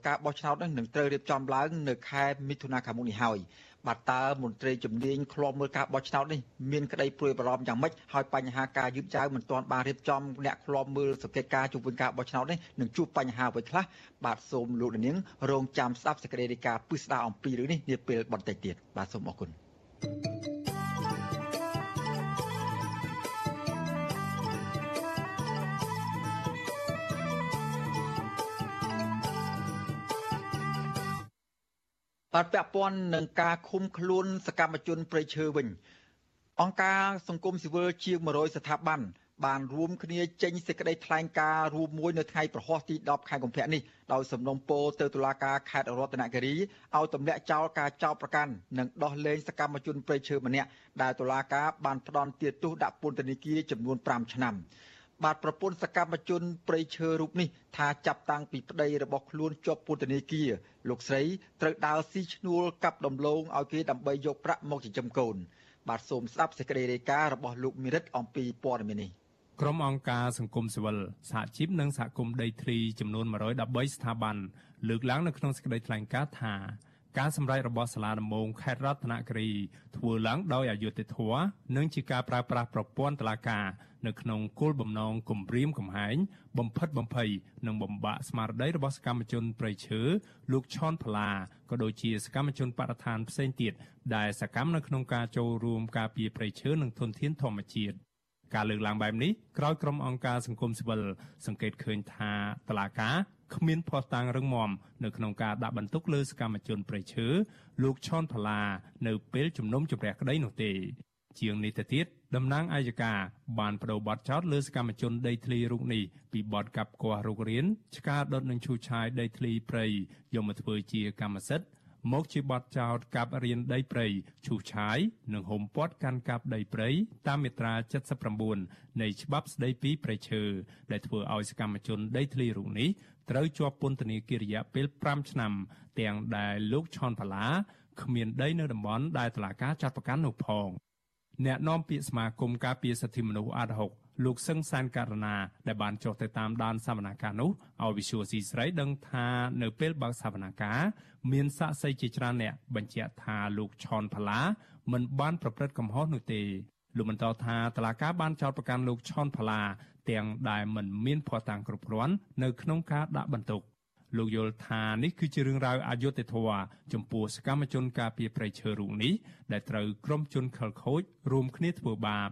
ការបោះឆ្នោតនេះនឹងត្រូវរៀបចំឡើងនៅខែមិថុនាខាងមុខនេះហើយ បាទតើមន្ត្រីជំនាញឃ្លាំមើលការបោះឆ្នោតនេះមានក្តីព្រួយបារម្ភយ៉ាងម៉េចហើយបញ្ហាការយឺតយ៉ាវមិនទាន់បានរៀបចំអ្នកឃ្លាំមើលសង្កេតការជុំវិញការបោះឆ្នោតនេះនឹងជួបបញ្ហាអ្វីខ្លះបាទសូមលោកនាងរងចាំស្ដាប់សេចក្តីរាយការណ៍ពិស្ដារអំពីរឿងនេះនាពេលបន្តិចទៀតបាទសូមអរគុណ thank you បាទពាក់ព័ន្ធនឹងការឃុំខ្លួនសកម្មជនព្រៃឈើវិញអង្គការសង្គមស៊ីវិលជាង100ស្ថាប័នបានរួមគ្នាចេញសេចក្តីថ្លែងការណ៍រួមមួយនៅថ្ងៃប្រហោះទី10ខែកុម្ភៈនេះដោយសំណុំពរទៅតុលាការខេត្តរតនគិរីឲ្យទម្លាក់ចោលការចោទប្រកាន់និងដោះលែងសកម្មជនព្រៃឈើម្នាក់ដែលតុលាការបានផ្ដន្ទាទោសដាក់ពន្ធនាគារចំនួន5ឆ្នាំ បាទប្រពន្ធសកម្មជនព្រៃឈើរូបនេះថាចាប់តាំងពីប្តីរបស់ខ្លួនជាប់ពន្ធនាគារលោកស្រីត្រូវដើរស៊ីឈ្នួលកាប់ដំឡូងឲ្យគេដើម្បីយកប្រាក់មកចិញ្ចឹមកូន បាទសូមស្ដាប់សេចក្តីរាយការណ៍របស់លោកមីរិតអំពីព័ត៌មាននេះក្រុមអង្គការសង្គមស៊ីវិលសហជីពនិងសហគមន៍ដីធ្លីចំនួន113ស្ថាប័នលើកឡើងនៅក្នុងសេចក្តីថ្លែងការណ៍ថាការសម្រេចរបស់សាលាដំបងខេត្តរតនគិរីធ្វើឡើងដោយអយុត្តិធម៌និងជាការប្រើប្រាស់ប្រព័ន្ធតុលាការ នៅក្នុងគោលបំណងគំរាមកំហែង បំផិតបំភ័យនិងបំបាក់ស្មារតីរបស់សកម្មជនប្រៃឈើលោកឆនផល្លាក៏ដូចជាសកម្មជនបរិស្ថានផ្សេងទៀតដែលសកម្មនៅក្នុងការចូលរួមការពារប្រៃឈើនិងធនធានធម្មជាតិការលើកឡើងបែបនេះក្រោយក្រុមអង្គការសង្គមស៊ីវិលសង្កេតឃើញថាតឡាការគ្មានភ័ស្តុតាងរឹងមាំនៅក្នុងការដាក់បន្ទុកលើសកម្មជនប្រៃឈើលោកឆនផល្លានៅពេលជំនុំជម្រះក្តីនោះទេ ជាងនេះទៅទៀតតំណាងអាយកាបានបដូរបទចោទលើសកម្មជនដីធ្លីរូបនេះពីបទកាប់គាស់រុករៀនឆ្កាដុតនឹងឈូសឆាយដីធ្លីព្រៃយកមកធ្វើជាកម្មសិទ្ធិមកជាបទចោទកាប់រៀនដីព្រៃឈូសឆាយនិងហុំព័ទ្ធកាន់កាប់ដីព្រៃតាមមាត្រា79នៃច្បាប់ស្តីពីព្រៃឈើដែលធ្វើឲ្យសកម្មជនដីធ្លីរូបនេះត្រូវជាប់ពន្ធនាគាររយៈពេល5ឆ្នាំ ទាំងដែលលោកឆនផាឡាគ្មានដីនៅតំបន់ដែលតុលាការចាត់ប្រកាន់នោះផង អ្នកនាំពាក្យសមាគមការពារសិទ្ធិមនុស្សអាត់ហុកលោកសឹងសានករណាដែលបានចុះទៅតាមដានសវនកម្មនោះឲ្យវិសុវស៊ីស្រីដឹងថានៅពេលបើកសវនកម្មមានសាក្សីជាច្រើនអ្នកបញ្ជាក់ថាលោកឆនផាឡាមិនបានប្រព្រឹត្តកំហុសនោះទេលោកបន្តថាតឡាកាបានចោទប្រកាន់លោកឆនផាឡាទាំងដែលមិនមានភស្តុតាងគ្រប់គ្រាន់នៅក្នុងការដាក់បន្ទុក លោកយល់ថានេះគឺជារឿងរ៉ាវអយុត្តិធម៌ចំពោះសកម្មជនការពារប្រៃឈើរូបនេះដែលត្រូវក្រុមជនខិលខូចរួមគ្នាធ្វើបាប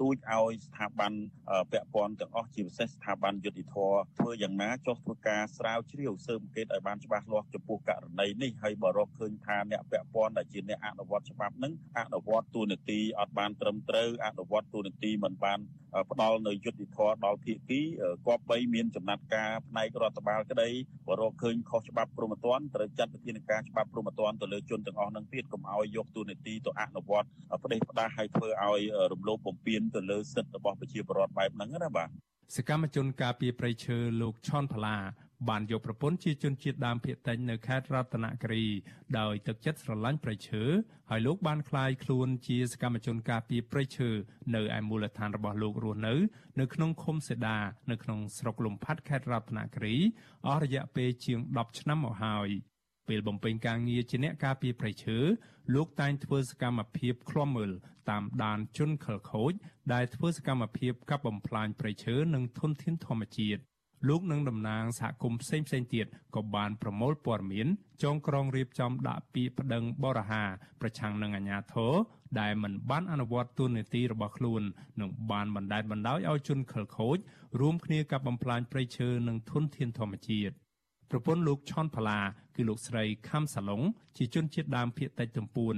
ទូចឲ្យស្ថាប័នពាក់ព័ន្ធទាំងអស់ជាពិសេសស្ថាប័នយុតិធធធ្វើយ៉ាងណាចុះធ្វើការស្រាវជ្រាវស៊ើបអង្កេតឲ្យបានច្បាស់លាស់ចំពោះករណីនេះហើយបើរកឃើញថាអ្នកពាក់ព័ន្ធដែលជាអ្នកអនុវត្តច្បាប់នឹងអនុវត្តទូនាទីអត់បានត្រឹមត្រូវអនុវត្តទូនាទីមិនបានផ្ដល់នៅយុតិធធដល់ភាគីគប្បីមានចំណាត់ការផ្នែករដ្ឋបាលក្តីបើរកឃើញខុសច្បាប់ព្រហ្មទណ្ឌត្រូវចាត់វិធានការច្បាប់ព្រហ្មទណ្ឌទៅលើជនទាំងអស់នឹងទៀតកុំឲ្យយកទូនាទីទៅអនុវត្តផ្ដេសផ្ដាសឲ្យធ្វើឲ្យរំលោភបំពានទៅលើសិទ្ធិរបស់ប្រជាពលរដ្ឋបែបហ្នឹងណាបាទសកម្មជនការពីប្រៃឈើលោកឆនផល្លាបានយកប្រពន្ធជាជនជាតិដើមភាគតិចនៅខេត្តរតនគិរីដោយទឹកចិត្តស្រឡាញ់ព្រៃឈើហើយលោកបានក្លាយខ្លួនជាសកម្មជនការពារព្រៃឈើនៅឯមូលដ្ឋានរបស់លោករស់នៅ នៅក្នុងឃុំសេដានៅក្នុងស្រុកលំផាត់ខេត្តរតនគិរីអស់រយៈពេលជាង10ឆ្នាំមកហើយពេលបំពេញការងារជាអ្នកការពារព្រៃឈើលោកតែងធ្វើសកម្មភាពឃ្លាំមើល តាមដានជនខិលខូច ដែលធ្វើសកម្មភាពកាប់បំផ្លាញព្រៃឈើនិងធនធានធម្មជាតិលោកនិងតំណាងសហគមន៍ផ្សេងផ្សេងទៀតក៏បានប្រមូលព័ត៌មានចងក្រងរៀបចំដាក់ពាក្យប្តឹងបរិហាប្រឆាំងនឹងអាជ្ញាធរដែលមិនបានអនុវត្តទូនាទីរបស់ខ្លួននិងបានបណ្តែតបណ្តោយឲ្យជនខិលខូចរួមគ្នាកាប់បំផ្លាញព្រៃឈើនិងធនធានធម្មជាតិប្រពន្ធលោកឆនផាឡាគឺលោកស្រីខំសាឡុងជាជនជាតិដើមភាគតិចទំពួន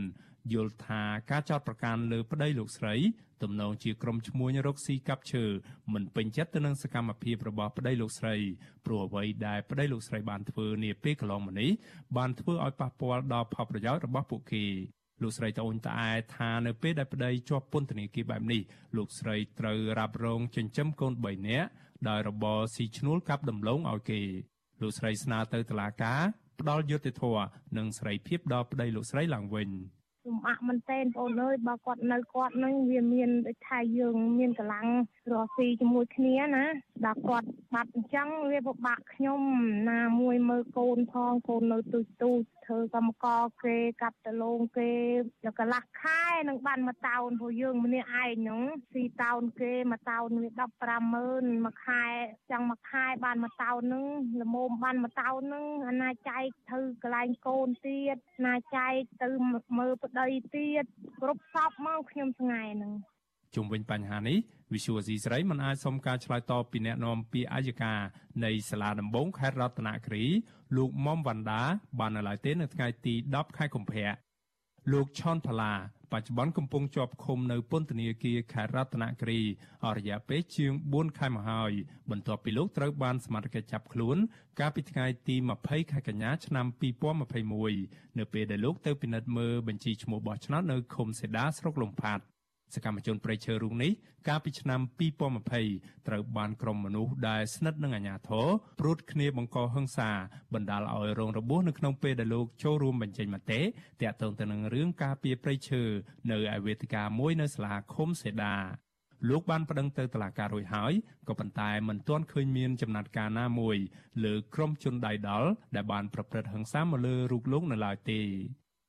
យល់ថាការចោទប្រកាន់លើប្តីលោកស្រីទំនងជាក្រុមឈ្មួញរកស៊ីកាប់ឈើមិនពេញចិត្តទៅនឹងសកម្មភាពរបស់ប្តីលោកស្រីព្រោះអ្វីដែលប្តីលោកស្រីបានធ្វើនាពេលកន្លងមកនេះបានធ្វើឲ្យប៉ះពាល់ដល់ផលប្រយោជន៍របស់ពួកគេលោកស្រីត្អូញត្អែថានៅពេលដែលប្តីជាប់ពន្ធនាគារបែបនេះលោកស្រីត្រូវរ៉ាប់រងចិញ្ចឹមកូន3នាក់ដោយរបរស៊ីឈ្នួលកាប់ដំឡូងឲ្យគេលោកស្រីស្នើទៅតុលាការផ្ដល់យុត្តិធម៌និងសេរីភាពដល់ប្តីលោកស្រីឡើងវិញ លំបាកមែនទែនបងអើយបើគាត់នៅគាត់នឹងវាមានដូចថាយើងមានកម្លាំង រស់ស៊ីជាមួយគ្នាណាដល់គាត់បាត់អញ្ចឹងវាពិបាកខ្ញុំណាមួយមើលកូនផងកូននៅទូចទូចធ្វើកម្មកគេកាប់ដលងគេដល់កន្លះខែនឹងបានមកតោនព្រោះយើងម្នាក់ឯងហ្នឹងស៊ីតោនគេមកតោនវា150,000មួយខែចឹងមួយខែបានមកតោនហ្នឹងល្មមបានមកតោនហ្នឹងអាណាចែកធ្វើកន្លែងកូនទៀតណាចែកទៅមើលប្តីទៀតគ្រប់សពមកខ្ញុំស្ងាយហ្នឹងជុំវិញបញ្ហានេះ វិសុវស៊ីស្រីមិនអាចសុំការឆ្លើយតបពីអ្នកនាំពាក្យអัยការនៃសាលាដំបងខេត្តរតនគិរីលោកមុំវណ្ដាបាននៅឡើយទេនៅថ្ងៃទី10ខែកុម្ភៈលោកឆនផាឡាបច្ចុប្បន្នកំពុងជាប់ឃុំនៅពន្ធនាគារខេត្តរតនគិរីអស់រយៈពេលជាង4ខែមកហើយបន្ទាប់ពីលោកត្រូវបានសមត្ថកិច្ចចាប់ខ្លួន កាលពីថ្ងៃទី20ខែកញ្ញាឆ្នាំ2021នៅពេលដែលលោកទៅពិនិត្យមើលបញ្ជីឈ្មោះបោះឆ្នោតនៅឃុំសេដាស្រុកលំផាត់ សកម្មជនប្រៃឈើរូបនេះកាលពីឆ្នាំ2020ត្រូវបានក្រុមមនុស្សដែលស្និទ្ធនឹងអាជ្ញាធរព្រួតគ្នាបង្កហិង្សាបណ្ដាលឲ្យរងរបួសនៅក្នុងពេលដែលលោកចូលរួមបញ្ចេញមតិទាក់ទងទៅនឹងរឿងការពារប្រៃឈើនៅឯវេទិកាមួយនៅសាលាឃុំសេដាលោកបានប្តឹងទៅតុលាការរួចហើយក៏ប៉ុន្តែមិនទាន់ឃើញមានចំណាត់ការណាមួយលើក្រុមជនដៃដល់ដែលបានប្រព្រឹត្តហិង្សាមកលើរូបលោកនៅឡើយទេ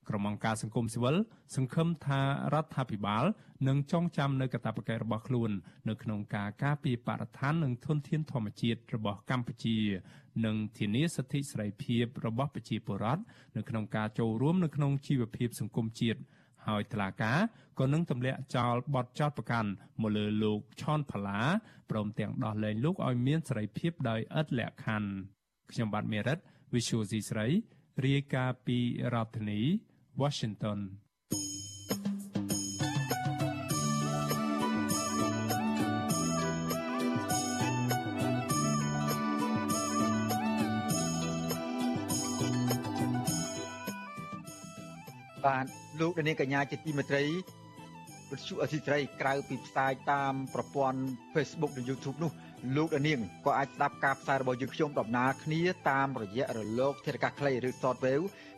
ក្រុមអង្គការសង្គមស៊ីវិលសង្ឃឹមថារដ្ឋាភិបាលនឹងចងចាំនៅកាតព្វកិច្ចរបស់ខ្លួននៅក្នុងការការពារបរិស្ថាននិងធនធានធម្មជាតិរបស់កម្ពុជានិងធានាសិទ្ធិសេរីភាពរបស់ប្រជាពលរដ្ឋនៅក្នុងការចូលរួមនៅក្នុងជីវភាពសង្គមជាតិហើយតឡាកាក៏នឹងទម្លាក់ចោលបទចោទប្រកាន់មកលើលោកឆនផាឡាព្រមទាំងដោះលែងលោកឲ្យមានសេរីភាពដោយឥតលក្ខខណ្ឌខ្ញុំបាទមេរិត Visual C ស្រីរាយការណ៍ពីរដ្ឋធានី Washington ចបាទលោកនាងកញ្ញាជាទីមេត្រីវិទ្យុអសីស្រីក្រៅពីផ្សាយតាមប្រព័ន្ធ Facebook និង YouTube នោះលោកនាងក៏អាចស្ដាប់ការផ្សាយរបស់យើងខ្ញុំដំណើរគ្នាតាមរយៈរលកធាតុអាកាសខ្លីឬ Shortwave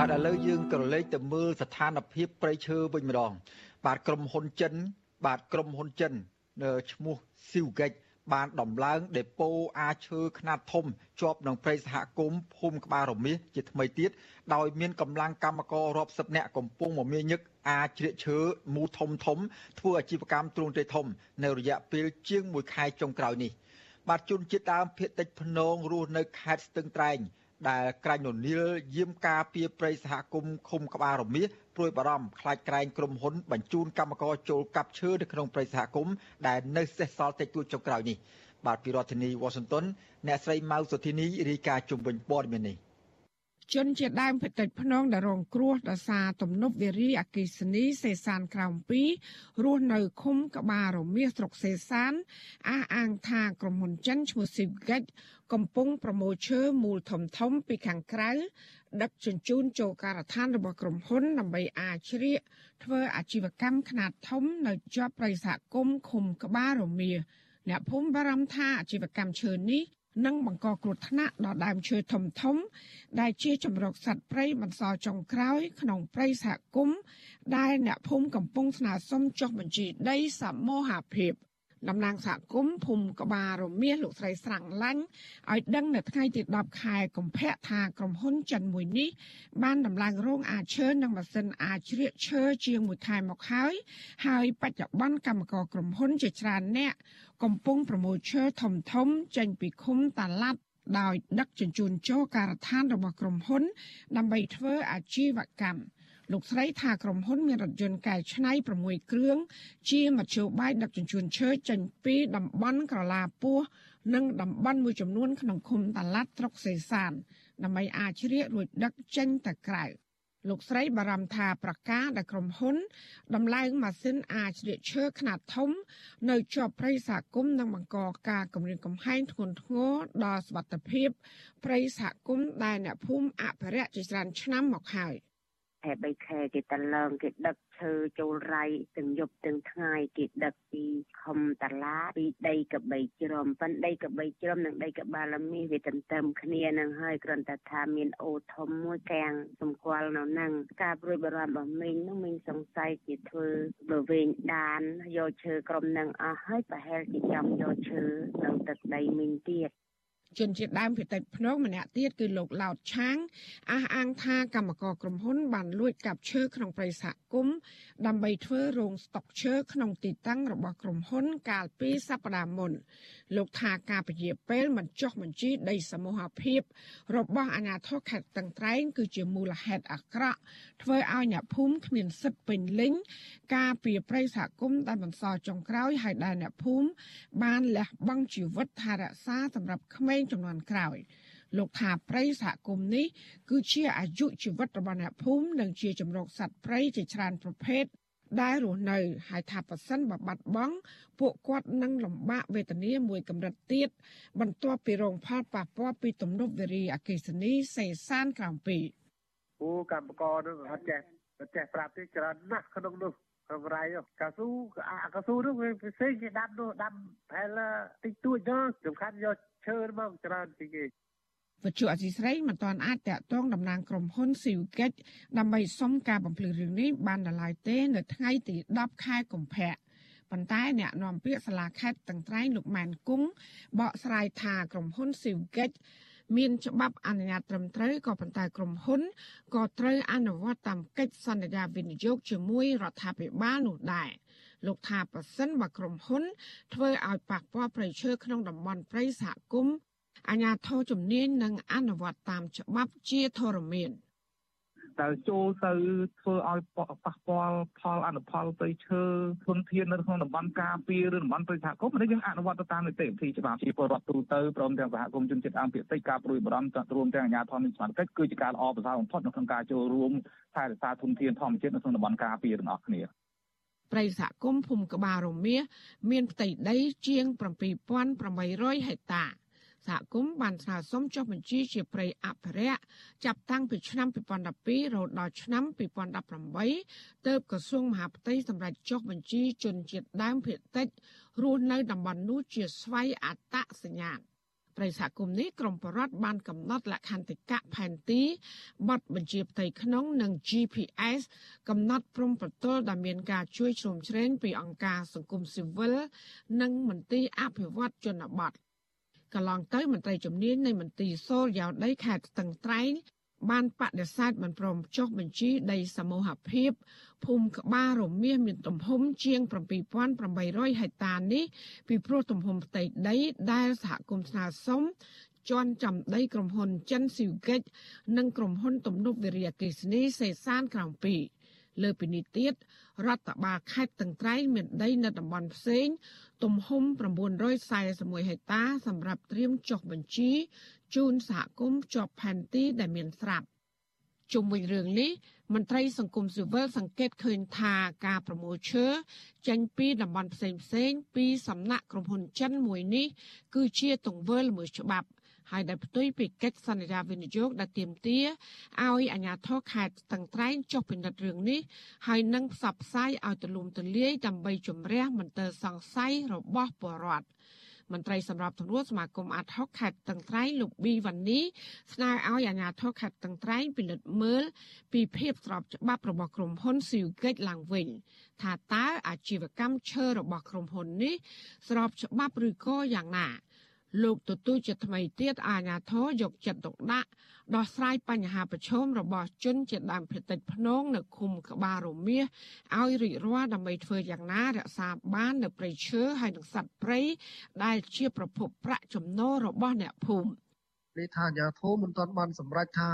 បាទឥឡូវយើងក៏លេខទៅមើលស្ថានភាពព្រៃឈើវិញម្ដង បាទក្រុមហ៊ុនចិន បាទក្រុមហ៊ុនចិនឈ្មោះស៊ីវហ្គិចបានដំឡើងដេប៉ូអាឈើខ្នាតធំជាប់នឹងព្រៃសហគមន៍ភូមិក្បាលរមាសជាថ្មីទៀតដោយមានកម្លាំងកម្មកររាប់សិបនាក់កំពុងមមាញឹកអាចជ្រៀកឈើមូលធំធំធ្វើអាជីវកម្មទ្រង់ទ្រាយធំ នៅរយៈពេលជាង1ខែចុងក្រោយនេះបាទជនជាតិដើមភៀតតិចភ្នងរស់នៅខេត្តស្ទឹងត្រែង ដែលក្រាញ់ននីលយាមការពីប្រៃសហគមន៍ឃុំក្បាលរមាសព្រួយបារម្ភខ្លាចក្រែងក្រុមហ៊ុនបញ្ជូនកម្មករចូលកាប់ឈើនៅក្នុងប្រៃសហគមន៍ដែលនៅសេសសល់តិចតួចចុងក្រោយនេះបាទពីរដ្ឋធានី Washington អ្នកស្រីម៉ៅសុធីនីរាយការណ៍ជុំវិញព័ត៌មាននេះ ជនជាដើមភេតិចភ្នងដែលរងគ្រោះដោយសារទំនប់វារីអគិសនីសេសានក្រោម2រស់នៅឃុំក្បាលរមៀសស្រុកសេសានអះអាងថាក្រុមហ៊ុនចិនឈ្មោះ Sivgate កំពុងប្រមូលឈើមូលធំធំពីខាងក្រៅដឹកជញ្ជូនចូលការដ្ឋានរបស់ក្រុមហ៊ុនដើម្បីអាចជ្រៀកធ្វើអាជីវកម្មខ្នាតធំនៅជាប់ព្រៃសហគមន៍ឃុំក្បាលរមៀសអ្នកភូមិបារម្ភថាអាជីវកម្មឈើនេះ នឹងបង្កគ្រោះថ្នាក់ដល់ដើមឈើធំធំ ដែលជាជំរកសត្វព្រៃបន្សល់ចុងក្រោយ ក្នុងព្រៃសហគមន៍ដែលអ្នកភូមិកំពុងស្នើសុំចុះបញ្ជីដីសមូហភាព តំណាងសហគមន៍ភូមិក្បាលរមៀសលោកស្រីស្រាំងឡាញ់ឲ្យដឹងនៅថ្ងៃទី10ខែកុម្ភៈថាក្រុមហ៊ុនចិនមួយនេះបានដំឡើងរោងអាចឈើនិងម៉ាស៊ីនអាចជ្រៀកឈើជាង1ខែមកហើយហើយបច្ចុប្បន្នកម្មករក្រុមហ៊ុនជាច្រើនអ្នកកំពុងប្រមូលឈើធំធំចេញពីឃុំតាឡាត់ដោយដឹកជញ្ជូនចូលការដ្ឋានរបស់ក្រុមហ៊ុន ដើម្បីធ្វើអាជីវកម្ម លោកស្រីថាក្រុមហ៊ុនមានរថយន្តកែច្នៃ6គ្រឿងជាមធ្យោបាយដឹកជញ្ជូនឈើចេញពីតំបន់ក្រឡាពោះនិងតំបន់មួយចំនួនក្នុងឃុំតាឡាត់ស្រុកសេសានដើម្បីអាចជ្រៀករួចដឹកចេញទៅក្រៅលោកស្រីបារម្ភថាប្រកាសដែលក្រុមហ៊ុនដំឡើងម៉ាស៊ីនអាចជ្រៀកឈើខ្នាតធំ នៅជាប់ព្រៃសហគមន៍និងបង្កការគំរាមកំហែងធ្ងន់ធ្ងរដល់សុវត្ថិភាពព្រៃសហគមន៍ដែលអ្នកភូមិអភិរក្សជាច្រើនឆ្នាំមកហើយ។ ខែ3ខែគេតឡើងគេដឹកឈើចូលរៃទាំងយប់ទាំងថ្ងៃគេដឹកពីខំតាឡាពីដីកបីជ្រំប៉ិនដីកបីជ្រំនិងដីកបាលមីវាទន្ទឹមគ្នានឹងហើយគ្រាន់តែថាមានអូធំមួយកាំងសម្គាល់នៅនឹងការព្រួយបារម្ភរបស់មីងនោះមីងសង្ស័យគេធ្វើបវែងដានយកឈើក្រុមនឹងអស់ហើយប្រហែលជាចង់យកឈើនៅទឹកដីមីងទៀត ជនជាតិដើមភាគតិចភ្នងម្នាក់ទៀតគឺលោកឡោតឆាងអះអាងថាកម្មករក្រុមហ៊ុនបានលួចកាប់ឈើក្នុងព្រៃសហគមន៍ដើម្បីធ្វើរោងស្តុកឈើក្នុងទីតាំងរបស់ក្រុមហ៊ុនកាលពីសប្តាហ៍មុន លោកថាការពជាពេលមិនចុះបញ្ជីដីសមូហភាព របស់អាជ្ញាធរខេត្តតឹងត្រែងគឺជាមូលហេតុអាក្រក់ធ្វើឲ្យអ្នកភូមិគ្មានសិទ្ធិពេញលេញការពីប្រៃសហគមន៍ដែលបន្សល់ចុងក្រោយឲ្យដែលអ្នកភូមិបានលះបង់ជីវិតថែរក្សាសម្រាប់ក្មេងចំនួនក្រោយលោកថាព្រៃសហគមន៍នេះគឺជាអាយុជីវិតរបស់អ្នកភូមិនិងជាជំរកសត្វព្រៃជាច្រើនប្រភេទដែលរស់នៅហើយថាប៉ះសិនបើបាត់បង់ពួកគាត់នឹងលំបាកវេទនាមួយកម្រិតទៀតបន្ទាប់ពីរងផលប៉ះពាល់ពីទំនប់វារីអគ្គិសនីសេសានក្រោមពីអូកម្មករនឹងអត់ចេះអត់ចេះប្រាប់ទេច្រើនណាស់ក្នុងនោះប្រៃកៅស៊ូអាកៅស៊ូនោះវាផ្សេងគេដាំនោះដាំប្រហែលតិចតួចទៅសំខាន់យក ឈើមកច្រើនពីគេវិទ្យុអសីស្រីមិនទាន់អាចតាក់ទងតំណាងក្រុមហ៊ុនស៊ីវកិច្ចដើម្បីសុំការបំភ្លឺរឿងនេះបានដល់ឡើយទេ នៅថ្ងៃទី10ខែកុម្ភៈប៉ុន្តែអ្នកនាំពាក្យសាលាខេត្តតឹងត្រែងលោកម៉ែនគង់បកស្រាយថាក្រុមហ៊ុនស៊ីវកិច្ចមានច្បាប់អនុញ្ញាតត្រឹមត្រូវក៏ប៉ុន្តែក្រុមហ៊ុនក៏ត្រូវអនុវត្តតាមកិច្ចសន្យាវិនិយោគជាមួយរដ្ឋាភិបាលនោះដែរ លោកថាប៉ះសិនបើក្រុមហ៊ុន ធ្វើឲ្យប៉ះពាល់ប្រៃឈើក្នុងតំបន់ព្រៃសហគមន៍អាជ្ញាធរជំនាញនឹងអនុវត្តតាមច្បាប់ជាធរមាន។ដែលចូលទៅធ្វើឲ្យប៉ះពាល់ផលអនុផលព្រៃឈើធនធាននៅក្នុងតំបន់ការពារឬតំបន់ព្រៃសហគមន៍នេះយើងអនុវត្តទៅតាមនីតិវិធីច្បាប់ជាពលរដ្ឋទូទៅព្រមទាំងសហគមន៍ជនជាតិអង្គភាគតិចការព្រួយបារម្ភរួមទាំងអាជ្ញាធរនៃសមត្ថកិច្ចគឺជាការល្អប្រសើរបំផុតនៅក្នុងការចូលរួមថែរក្សាធនធានធម្មជាតិនៅក្នុងតំបន់ការពារទាំងអស់គ្នា ព្រៃសហគមន៍ភូមិក្បាលរមៀសមានផ្ទៃដីជាង7800ហិកតាសហគមន៍បានស្នើសុំចុះបញ្ជីជាព្រៃអភិរក្សចាប់តាំងពីឆ្នាំ2012រហូតដល់ឆ្នាំ2018ទើបក្រសួងមហាផ្ទៃសម្រេចចុះបញ្ជីជនជាតិដើមភាគតិចរស់នៅតំបន់នោះជាស្វ័យអត្តសញ្ញាណ ព្រៃសហគមន៍នេះក្រមបរដ្ឋបានកំណត់លក្ខន្តិកៈផែនទីប័ណ្ណបញ្ជាផ្ទៃក្នុងនិង GPS កំណត់ព្រំប្រទល់ដែលមានការជួយជ្រោមជ្រែងពីអង្គការសង្គមស៊ីវិលនិងមន្ទីរអភិវឌ្ឍជនបទកន្លងទៅមន្ត្រីជំនាញនៃមន្ទីរសូលយ៉ាវដីខេត្តស្ទឹងត្រែង បានបដិសេធមិនព្រមចុះបញ្ជីដីសមូហភាពភូមិក្បាលរមៀសមានទំហំជាង7800ហិកតានេះពីព្រោះទំហំផ្ទៃដីដែលសហគមន៍ស្នើសុំជន់ចំដីក្រុមហ៊ុនចិនស៊ីវហ្គិចនិងក្រុមហ៊ុនទំនប់វារីអគ្គិសនីសេសានក្រៅពីលើពីនេះទៀតរដ្ឋបាលខេត្តតឹងត្រែងមានដីនៅតំបន់ផ្សេង ទំហំ941ហិកតា សម្រាប់ត្រៀមចុះបញ្ជី ជូនសហគមន៍ជាប់ផែនទីដែលមានស្រាប់ជុំវិញរឿងនេះមន្ត្រីសង្គមស៊ីវិលសង្កេតឃើញថាការប្រមូលឈើចេញពីតំបន់ផ្សេងផ្សេងពីសំណាក់ក្រុមហ៊ុនចិនមួយនេះគឺជាទង្វើល្មើសច្បាប់ហើយដែលផ្ទុយពីកិច្ចសន្យាវិនិយោគដែលទាមទារឲ្យអាជ្ញាធរខេត្តស្ទឹងត្រែងចុះពិនិត្យរឿងនេះហើយនឹងផ្សព្វផ្សាយឲ្យទូលំទូលាយដើម្បីជំរះមន្ទិលសង្ស័យរបស់ពលរដ្ឋ មន្ត្រីសម្របសម្រួលសមាគមអាត់ហុកខេត្តតឹងត្រែងលោកប៊ីវ៉ានីស្នើឲ្យអាជ្ញាធរខេត្តតឹងត្រែងពិនិត្យមើលពីភាពស្របច្បាប់របស់ក្រុមហ៊ុនស៊ីវហ្គិចឡើងវិញថាតើអាជីវកម្មឈើរបស់ក្រុមហ៊ុននេះស្របច្បាប់ឬក៏យ៉ាងណា លោកទទូចជាថ្មីទៀតអាញាធរយកចិត្តទុកដាក់ដោះស្រាយបញ្ហាប្រឈមរបស់ជនជាដើមភាគតិចភ្នងនៅឃុំក្បាលរមៀសឲ្យរីករាល់ដើម្បីធ្វើយ៉ាងណារក្សាបាននៅព្រៃឈើហើយនិងសត្វព្រៃដែលជាប្រភពប្រាក់ចំណូលរបស់អ្នកភូមិ នេះថាអាញាធមមិនទាន់បានសម្រេចថា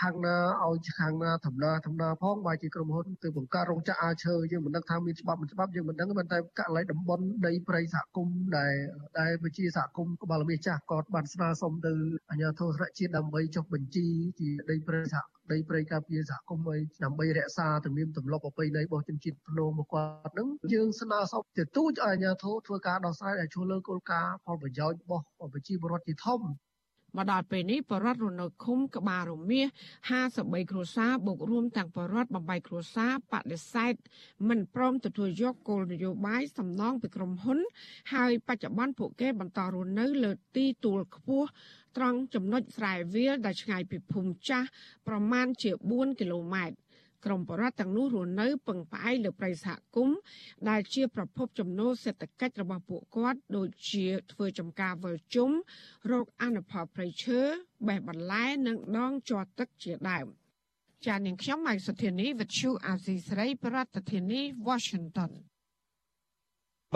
ខាងណាឲ្យខាងណាធម្មតាធម្មតាផងបើជាក្រុមហ៊ុនទៅបង្កើតរោងចក្រអាឈើយើងមិនដឹងថាមានច្បាប់មិនច្បាប់យើងមិនដឹងប៉ុន្តែករណីតំបន់ដីព្រៃសហគមន៍ដែលដែលវិជាសហគមន៍ក្បាលមាសចាស់ក៏បានស្នើសុំទៅអាញាធរស្នាក់ជាតិដើម្បីចុះបញ្ជីជាដីព្រៃសហដីព្រៃការពារសហគមន៍ឲ្យដើម្បីរក្សាទំនៀមទម្លាប់ប្រពៃណីរបស់ជនជាតិភ្នំមកគាត់នឹងយើងស្នើសុំទទូចឲ្យអាជ្ញាធរធ្វើការដោះស្រាយឲ្យជួយលើគោលការណ៍ផលប្រយោជន៍របស់ប្រជាពលរដ្ឋជាធំ មកដល់ពេលនេះបរដ្ឋរនៅឃុំក្បាលរមៀស53គ្រួសារបូករួមទាំងបរដ្ឋបំបីគ្រួសារបដិសេធមិនព្រមទទួលយកគោលនយោបាយសំណងពីក្រុមហ៊ុន ហើយបច្ចុប្បន្នពួកគេបន្តរស់នៅលើទីទួលខ្ពស់ត្រង់ចំណុចស្រែវាលដែលឆ្ងាយពីភូមិចាស់ប្រមាណជា4គីឡូម៉ែត្រ ក្រមបរដ្ឋទាំងនោះរស់នៅពឹងផ្អែកលើប្រៃសហគមន៍ដែលជាប្រភពចំណូលសេដ្ឋកិច្ចរបស់ពួកគាត់ ដូចជាធ្វើចំការវិលជុំរោគអនុផលប្រៃឈើបេះបន្លែនិងដងជាប់ទឹកជាដើមចាននាងខ្ញុំម៉ៃសុធានីវិទ្យុអាស៊ីស្រីប្រធានាធិបតី Washington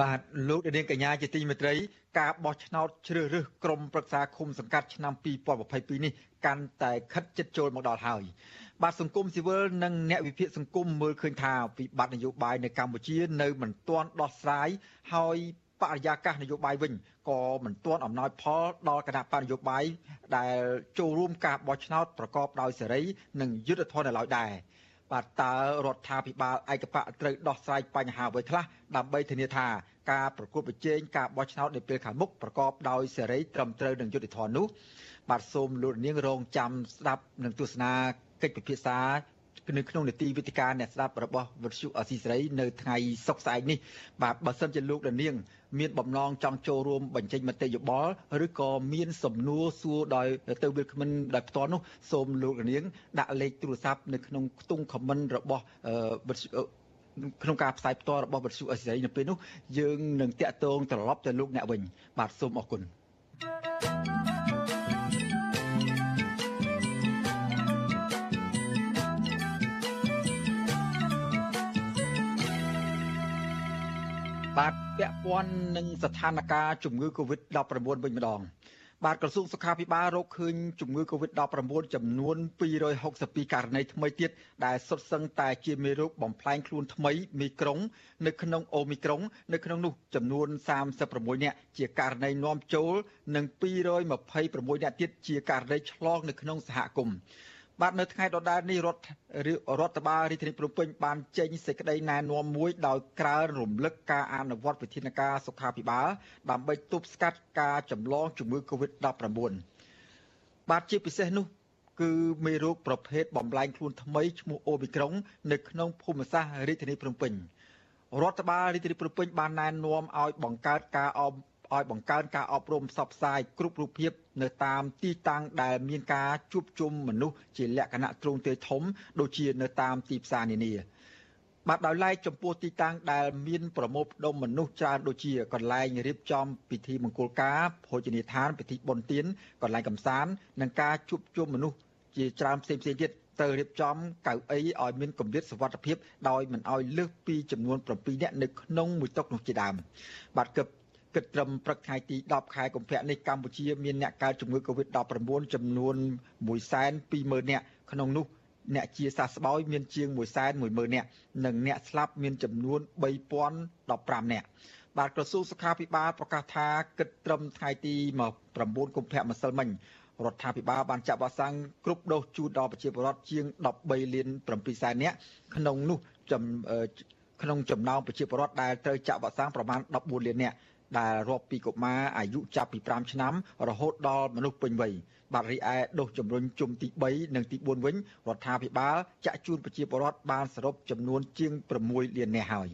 បាទលោកនាងកញ្ញាជាទីមេត្រីការបោះឆ្នោតជ្រើសរើសក្រុមប្រឹក្សាឃុំសង្កាត់ឆ្នាំ2022នេះកាន់តែខិតជិតចូលមកដល់ហើយ បាទសង្គមស៊ីវិលនិងអ្នកវិភាគសង្គមមើលឃើញថាវិបត្តិនយោបាយនៅកម្ពុជានៅមិនទាន់ដោះស្រាយហើយបរិយាកាសនយោបាយវិញក៏មិនទាន់អំណោយផលដល់គណៈបកនយោបាយដែលចូលរួមការបោះឆ្នោតប្រកបដោយសេរីនិងយុត្តិធម៌នៅឡើយដែរបាទតើរដ្ឋាភិបាលឯកបកត្រូវដោះស្រាយបញ្ហាអ្វីខ្លះដើម្បីធានាថាការប្រកួតប្រជែងការបោះឆ្នោតនៅពេលខាងមុខប្រកបដោយសេរីត្រឹមត្រូវនិងយុត្តិធម៌នោះបាទសូមលោកនាងរងចាំស្ដាប់និងទស្សនា កិច្ចពិភាក្សានៅក្នុងនីតិវិទ្យាអ្នកស្ដាប់របស់វិទ្យុអស៊ីសេរីនៅថ្ងៃសុក្រស្អែកនេះបាទបើសិនជាលោកនាង មានបំណងចង់ចូលរួមបញ្ចេញមតិយោបល់ឬក៏មានសំណួរសួរដោយទៅវាគ្មិនដោយផ្ទាល់នោះសូមលោកនាង ដាក់លេខទូរស័ព្ទនៅក្នុងខ្ទង់ comment របស់ក្នុងការផ្សាយផ្ទាល់របស់វិទ្យុអេស៊ីនៅពេលនោះយើងនឹងតាក់ទងត្រឡប់ទៅលោកអ្នកវិញបាទសូមអរគុណ thank you ពាក់ព័ន្ធនឹងស្ថានភាពជំងឺ Covid-19 វិញម្ដងបាទក្រសួងសុខាភិបាលរកឃើញជំងឺ Covid-19 ចំនួន262ករណីថ្មីទៀតដែលសុទ្ធសឹងតែជាមេរោគបំផ្លែងខ្លួនថ្មីមីក្រុង នៅក្នុងអូមីក្រុង នៅក្នុងនោះចំនួន36នាក់ជាករណីនាំចូល និង226នាក់ទៀតជាករណីឆ្លងនៅក្នុងសហគមន៍ បាទនៅថ្ងៃដដែលនេះរដ្ឋរដ្ឋបាលរាជធានីភ្នំពេញបានចេញសេចក្តីណែនាំមួយដោយក្រើនរំលឹកការអនុវត្តវិធានការសុខាភិបាលដើម្បីទប់ស្កាត់ការចម្លងជំងឺ Covid-19 បាទជាពិសេសនោះគឺមេរោគប្រភេទបំលែងខ្លួនថ្មីឈ្មោះអូមីក្រុង នៅក្នុងភូមិសាស្ត្ររាជធានីភ្នំពេញរដ្ឋបាលរាជធានីភ្នំពេញបានណែនាំឲ្យបង្កើតការអមឲ្យបង្កើនការអប់រំផ្សព្វផ្សាយគ្រប់រូបភាព នៅតាមទីតាំងដែលមានការជួបជុំមនុស្សជាលក្ខណៈទ្រង់ទ្រាយធំដូចជានៅតាមទីផ្សារនានាបាទដោយឡែកចំពោះទីតាំងដែលមានប្រមូលផ្ដុំមនុស្សច្រើនដូចជាកន្លែងរៀបចំពិធីមង្គលការភោជនីយដ្ឋានពិធីបុណ្យទានកន្លែងកំសាន្តនិងការជួបជុំមនុស្សជាច្រើនផ្សេងៗទៀតត្រូវរៀបចំកៅអីឲ្យមានកម្រិតសុវត្ថិភាពដោយមិនឲ្យលើសពីចំនួន7នាក់នៅក្នុងមួយតុនោះជាដើមបាទគិត គិតត្រឹមព្រឹកថ្ងៃទី10ខែកុម្ភៈនេះកម្ពុជាមានអ្នកកើតជំងឺ Covid-19 ចំនួន120,000នាក់ក្នុងនោះអ្នកជាសះស្បើយមានជាង110,000នាក់និងអ្នកស្លាប់មានចំនួន3015នាក់បាទក្រសួងសុខាភិបាលប្រកាសថាគិតត្រឹមថ្ងៃទី9កុម្ភៈម្សិលមិញរដ្ឋាភិបាលបានចាក់វ៉ាក់សាំងគ្រប់ដូសជូនដល់ប្រជាពលរដ្ឋជាង13លាន7សែននាក់ក្នុងនោះក្នុងចំណោមប្រជាពលរដ្ឋដែលត្រូវចាក់វ៉ាក់សាំងប្រមាណ14លាននាក់ ដែលរាប់ពីកុមារអាយុចាប់ពី5ឆ្នាំ រហូតដល់មនុស្សពេញវ័យបាទរីឯដុសជំរុញជុំទី3និងទី4វិញរដ្ឋាភិបាលចាក់ជូនប្រជាពលរដ្ឋបានសរុបចំនួនជាង6លាននាក់ហើយ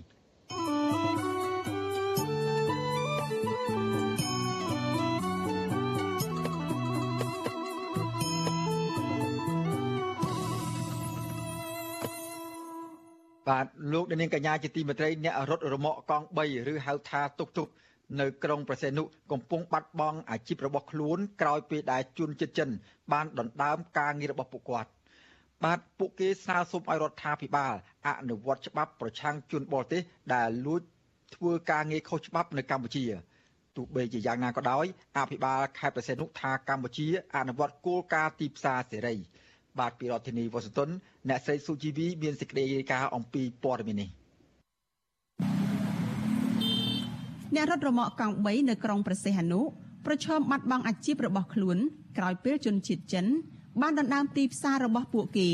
បាទលោកនាងកញ្ញាជាទីមេត្រីអ្នករត់រមាក់កង់3ឬហៅថាតុកតុក នៅក្រុងប្រសេនុកំពុងបាត់បង់អាជីពរបស់ខ្លួនក្រោយពេលដែលជួនចិត្តចិន បានដណ្ដើមការងាររបស់ពួកគាត់បាទពួកគេស្នើសុំឲ្យរដ្ឋាភិបាលអនុវត្តច្បាប់ប្រឆាំងជនបរទេសដែលលួចធ្វើការងារខុសច្បាប់នៅកម្ពុជាទោះបីជាយ៉ាងណាក៏ដោយអភិបាលខេត្តប្រសេនុថាកម្ពុជាអនុវត្តគោលការណ៍ទីផ្សារសេរី បាទពីរដ្ឋធានីវ៉ាស៊ីនតោនអ្នកស្រីស៊ូជីវីមានសេចក្តីរាយការណ៍អំពីព័ត៌មាននេះ អ្នករត់រមាក់កង់3នៅក្រុងប្រសេះអនុប្រឈមបាត់បង់អាជីពរបស់ខ្លួនក្រោយពេលជនជាតិចិន បានដណ្ដើមទីផ្សាររបស់ពួកគេ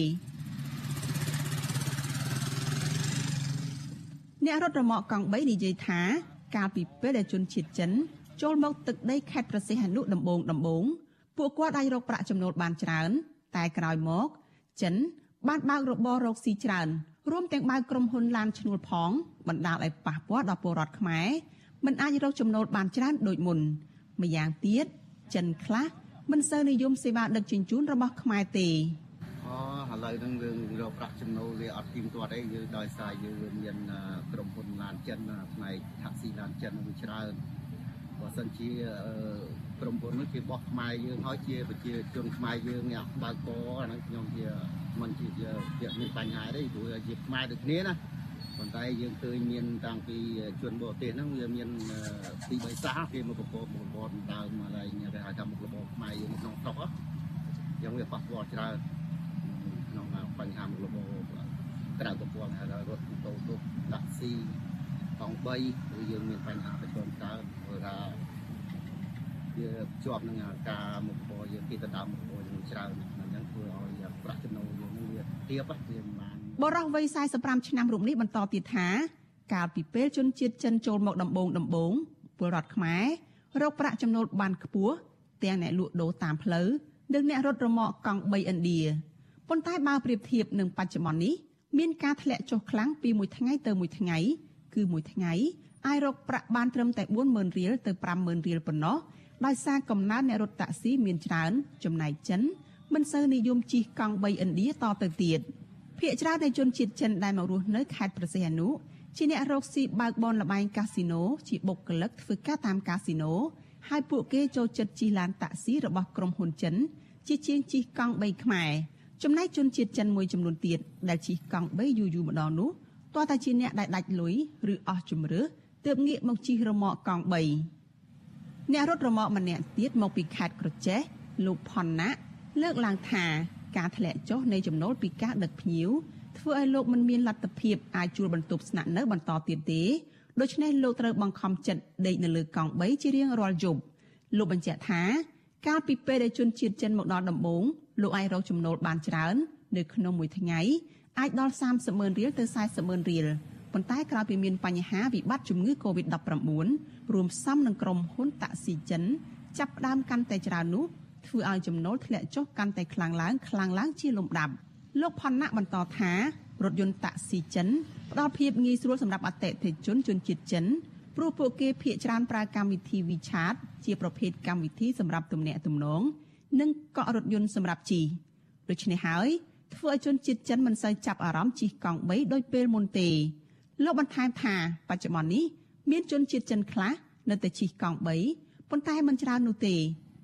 អ្នករត់រមាក់កង់3និយាយថា កាលពីពេលដែលជនជាតិចិន ចូលមកទឹកដីខេត្តប្រសេះអនុដំបងដំបងពួកគាត់អាចរកប្រាក់ចំណូលបានច្រើន តែក្រោយមក ចិន បានបើករបររកស៊ីច្រើនរួមទាំងបើកក្រុមហ៊ុនឡានឈ្នួលផងបណ្ដាលឲ្យប៉ះពាល់ដល់ពលរដ្ឋខ្មែរ មិនអាចរកចំណូលបានច្រើនដូចមុនម្យ៉ាងទៀតចិនខ្លះមិនសូវនិយមសេវាដឹកជញ្ជូនរបស់ខ្មែរទេអូឥឡូវហ្នឹងយើងរកប្រាក់ចំណូលវាអត់ទៀងទាត់អីយើងដោយសារយើងមានក្រុមហ៊ុនឡានចិនផ្នែកថាក់ស៊ីឡានចិនវាច្រើនបើសិនជាក្រុមហ៊ុននោះគេបោះខ្មែរយើងហើយជាប្រជាជនខ្មែរយើងអ្នកបើកកអាហ្នឹងខ្ញុំជាមិនជាជាមានបញ្ហាទេព្រោះជាខ្មែរដូចគ្នាណា ប៉ុន្តែយើងឃើញមានតាំងពីជនបរទេសហ្នឹងវាមានទីបីសាគេមកប្រកបមុខរបរដើមមកហើយគេហៅថាមុខរបរខ្មែរយើងក្នុងស្រុកយ៉ាងវាប៉ះពាល់ច្រើនក្នុងបញ្ហាមុខរបរក្រៅប្រព័ន្ធហៅថារថម៉ូតូទុកតាក់ស៊ីកង់3គឺយើងមានបញ្ហាប្រឈមច្រើនព្រោះថាវាជាប់នឹងការមុខរបរយើងគេទៅដើមមុខរបរយើងច្រើនអញ្ចឹងធ្វើឲ្យប្រាក់ចំណូលយើងវាទាបវាមិន បានបរិះវ័យ45ឆ្នាំរូបនេះបន្តទៀតថាកាលពីពេលជនជាតិចិនចូលមកដំបងដំបងពលរដ្ឋខ្មែររកប្រាក់ចំណូលបានខ្ពស់ទាំងអ្នកលក់ដូរតាមផ្លូវនិងអ្នករត់រមាក់កង់3ឥណ្ឌាប៉ុន្តែបើប្រៀបធៀបនឹងបច្ចុប្បន្ននេះមានការធ្លាក់ចុះខ្លាំងពីមួយថ្ងៃទៅមួយថ្ងៃគឺមួយថ្ងៃអាចរកប្រាក់បានត្រឹមតែ40000រៀលទៅ50000រៀលប៉ុណ្ណោះដោយសារកំណើនអ្នករត់តាក់ស៊ីមានច្រើនចំណែកចិនមិនសូវនិយមជិះកង់3ឥណ្ឌាតទៅទៀត។ ភ្នាក់ច្រើននៃជនជាតិចិនដែលមករស់នៅខេត្តប្រសិទ្ធអនុជាអ្នករកស៊ីបើកបនលបែងកាស៊ីណូជាបុគ្គលិកធ្វើការតាមកាស៊ីណូហើយពួកគេចូលចិត្តជិះឡានតាក់ស៊ីរបស់ក្រុមហ៊ុនចិន ជាជាងជិះកង់3ខ្មែរចំណែកជនជាតិចិនមួយចំនួនទៀតដែលជិះកង់3យូរយូរម្ដងនោះតើតាជាអ្នកដែលដាច់លុយឬអស់ជំរឿទើបងាកមកជិះរមាក់កង់3អ្នករត់រមាក់ម្នាក់ទៀតមកពីខេត្តក្រចេះលោកផនណាលើកឡើងថា ការធ្លាក់ចុះនៃចំណូលពីការដឹកភ្ញៀវធ្វើឲ្យលោកមិនមានលទ្ធភាពអាចជួលបន្ទប់ស្នាក់នៅបន្តទៀតទេដូច្នេះលោកត្រូវបង្ខំចិត្តដេកនៅលើកង់3ជារៀងរាល់យប់លោកបញ្ជាក់ថាកាលពីពេលដែលជនជាតិចិនមកដល់ដំបងលោកអាចរកចំណូលបានច្រើន នៅក្នុងមួយថ្ងៃអាចដល់30ម៉ឺនរៀលទៅ40ម៉ឺនរៀលប៉ុន្តែក្រោយពីមានបញ្ហាវិបត្តិជំងឺ Covid-19 រួមផ្សំនឹងក្រុមហ៊ុនតាក់ស៊ីចិន ចាប់ផ្ដើមកាន់តែច្រើននោះ ធ្វើឲ្យចំណូលធ្លាក់ចុះកាន់តែខ្លាំងឡើងខ្លាំងឡើងជាលំដាប់លោកផនណាក់បន្តថារថយន្តតាក់ស៊ីចិនផ្ដល់ភាពងាយស្រួលសម្រាប់អតិថិជនជនជាតិចិនព្រោះពួកគេភាគច្រើនប្រើកម្មវិធី WeChat ជាប្រភេទកម្មវិធីសម្រាប់ទំនាក់ទំនងនិងកក់រថយន្តសម្រាប់ជិះដូច្នេះហើយធ្វើឲ្យជនជាតិចិនមិនសូវចាប់អារម្មណ៍ជិះកង់3ដូចពេលមុនទេលោកបន្ថែមថាបច្ចុប្បន្ននេះមានជនជាតិចិនខ្លះនៅតែជិះកង់3ប៉ុន្តែមិនច្រើននោះទេ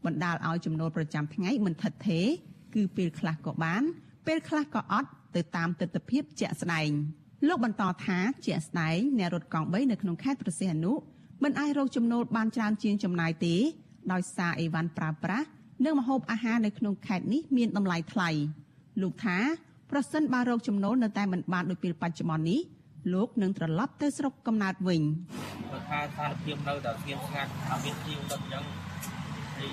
បណ្ដាលឲ្យចំណូលប្រចាំថ្ងៃមិនថិតថេរគឺពេលខ្លះក៏បាន ពេលខ្លះក៏អត់ទៅតាមទស្សនវិជ្ជាជាក់ស្ដែងលោកបន្តថាជាក់ស្ដែងអ្នករត់កង់3នៅក្នុងខេត្តប្រសិទ្ធអនុមិនអាចរកចំណូលបានច្រើនជាងចំណាយទេ ដោយសារអីវ៉ាន់ប្រើប្រាស់និងម្ហូបអាហារនៅក្នុងខេត្តនេះមានតម្លៃថ្លៃលោកថាប្រសិនបើរកចំណូលនៅតែមិនបានដូចពេលបច្ចុប្បន្ននេះលោកនឹងត្រឡប់ទៅស្រុកកំណើតវិញបើថាស្ថានភាពនៅតែស្ងៀមស្ងាត់អត់មានជាងដល់អញ្ចឹង thì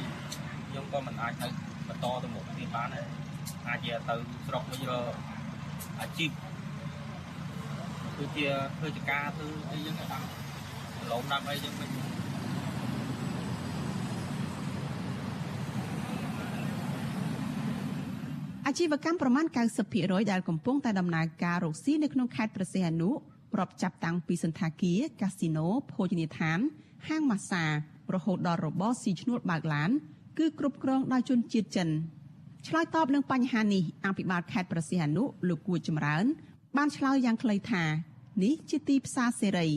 ខ្ញុំក៏មិនអាចទៅបន្តទៅមុខទៀតបានដែរអាចជាទៅស្រុកវិញរកអាជីពគឺជាធ្វើចការធ្វើអីយ៉ាងដាក់ឡូមដាក់អីយ៉ាងមិនអាជីវកម្មប្រមាណ90%ដែលកំពុងតែដំណើរការរកស៊ីនៅក្នុងខេត្តព្រះសីហនុរាប់ចាប់តាំងពីសន្តាគារកាស៊ីណូភោជនីយដ្ឋាន ហាងម៉ាស្សា រហូតដល់របរស៊ីឈ្នួលបើកឡាន គឺគ្រប់គ្រងដោយជនជាតិចិនឆ្លើយតបនឹងបញ្ហានេះអភិបាលខេត្តប្រសិទ្ធអនុលោកគួចចម្រើន បានឆ្លើយយ៉ាងខ្លីថានេះជាទីផ្សារសេរី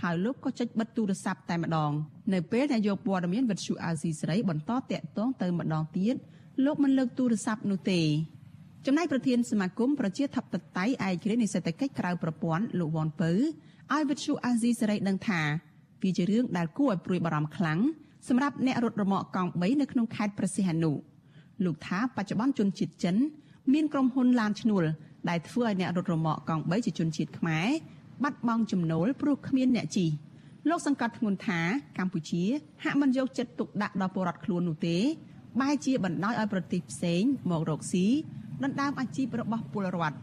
ហើយលោកក៏ចុចបិទទូរស័ព្ទតែម្ដងនៅពេលដែលយកព័ត៌មានវិទ្យុអាស៊ីសេរីបន្តតាក់ទងទៅម្ដងទៀតលោកមិនលើកទូរស័ព្ទនោះទេចំណែកប្រធានសមាគមប្រជាធិបតេយ្យឯករាជ្យនៃសេដ្ឋកិច្ចក្រៅប្រព័ន្ធលោកវ៉ាន់ពៅឲ្យវិទ្យុអាស៊ីសេរីដឹងថា វាជារឿងដែលគួរឲ្យព្រួយបារម្ភខ្លាំងសម្រាប់អ្នករត់រមាក់កង់3នៅក្នុងខេត្តព្រះសីហនុលោកថាបច្ចុប្បន្នជនជាតិចិន មានក្រុមហ៊ុនឡានឈ្នួលដែលធ្វើឲ្យអ្នករត់រមាក់កង់3ជាជនជាតិខ្មែរបាត់បង់ចំណូលព្រោះគ្មានអ្នកជិះលោកសង្កត់ធ្ងន់ថាកម្ពុជា ហាក់មិនយកចិត្តទុកដាក់ដល់ពលរដ្ឋខ្លួននោះទេបែរជាបណ្ដោយឲ្យប្រទេសផ្សេងមករកស៊ីដណ្ដើមអាជីពរបស់ពលរដ្ឋ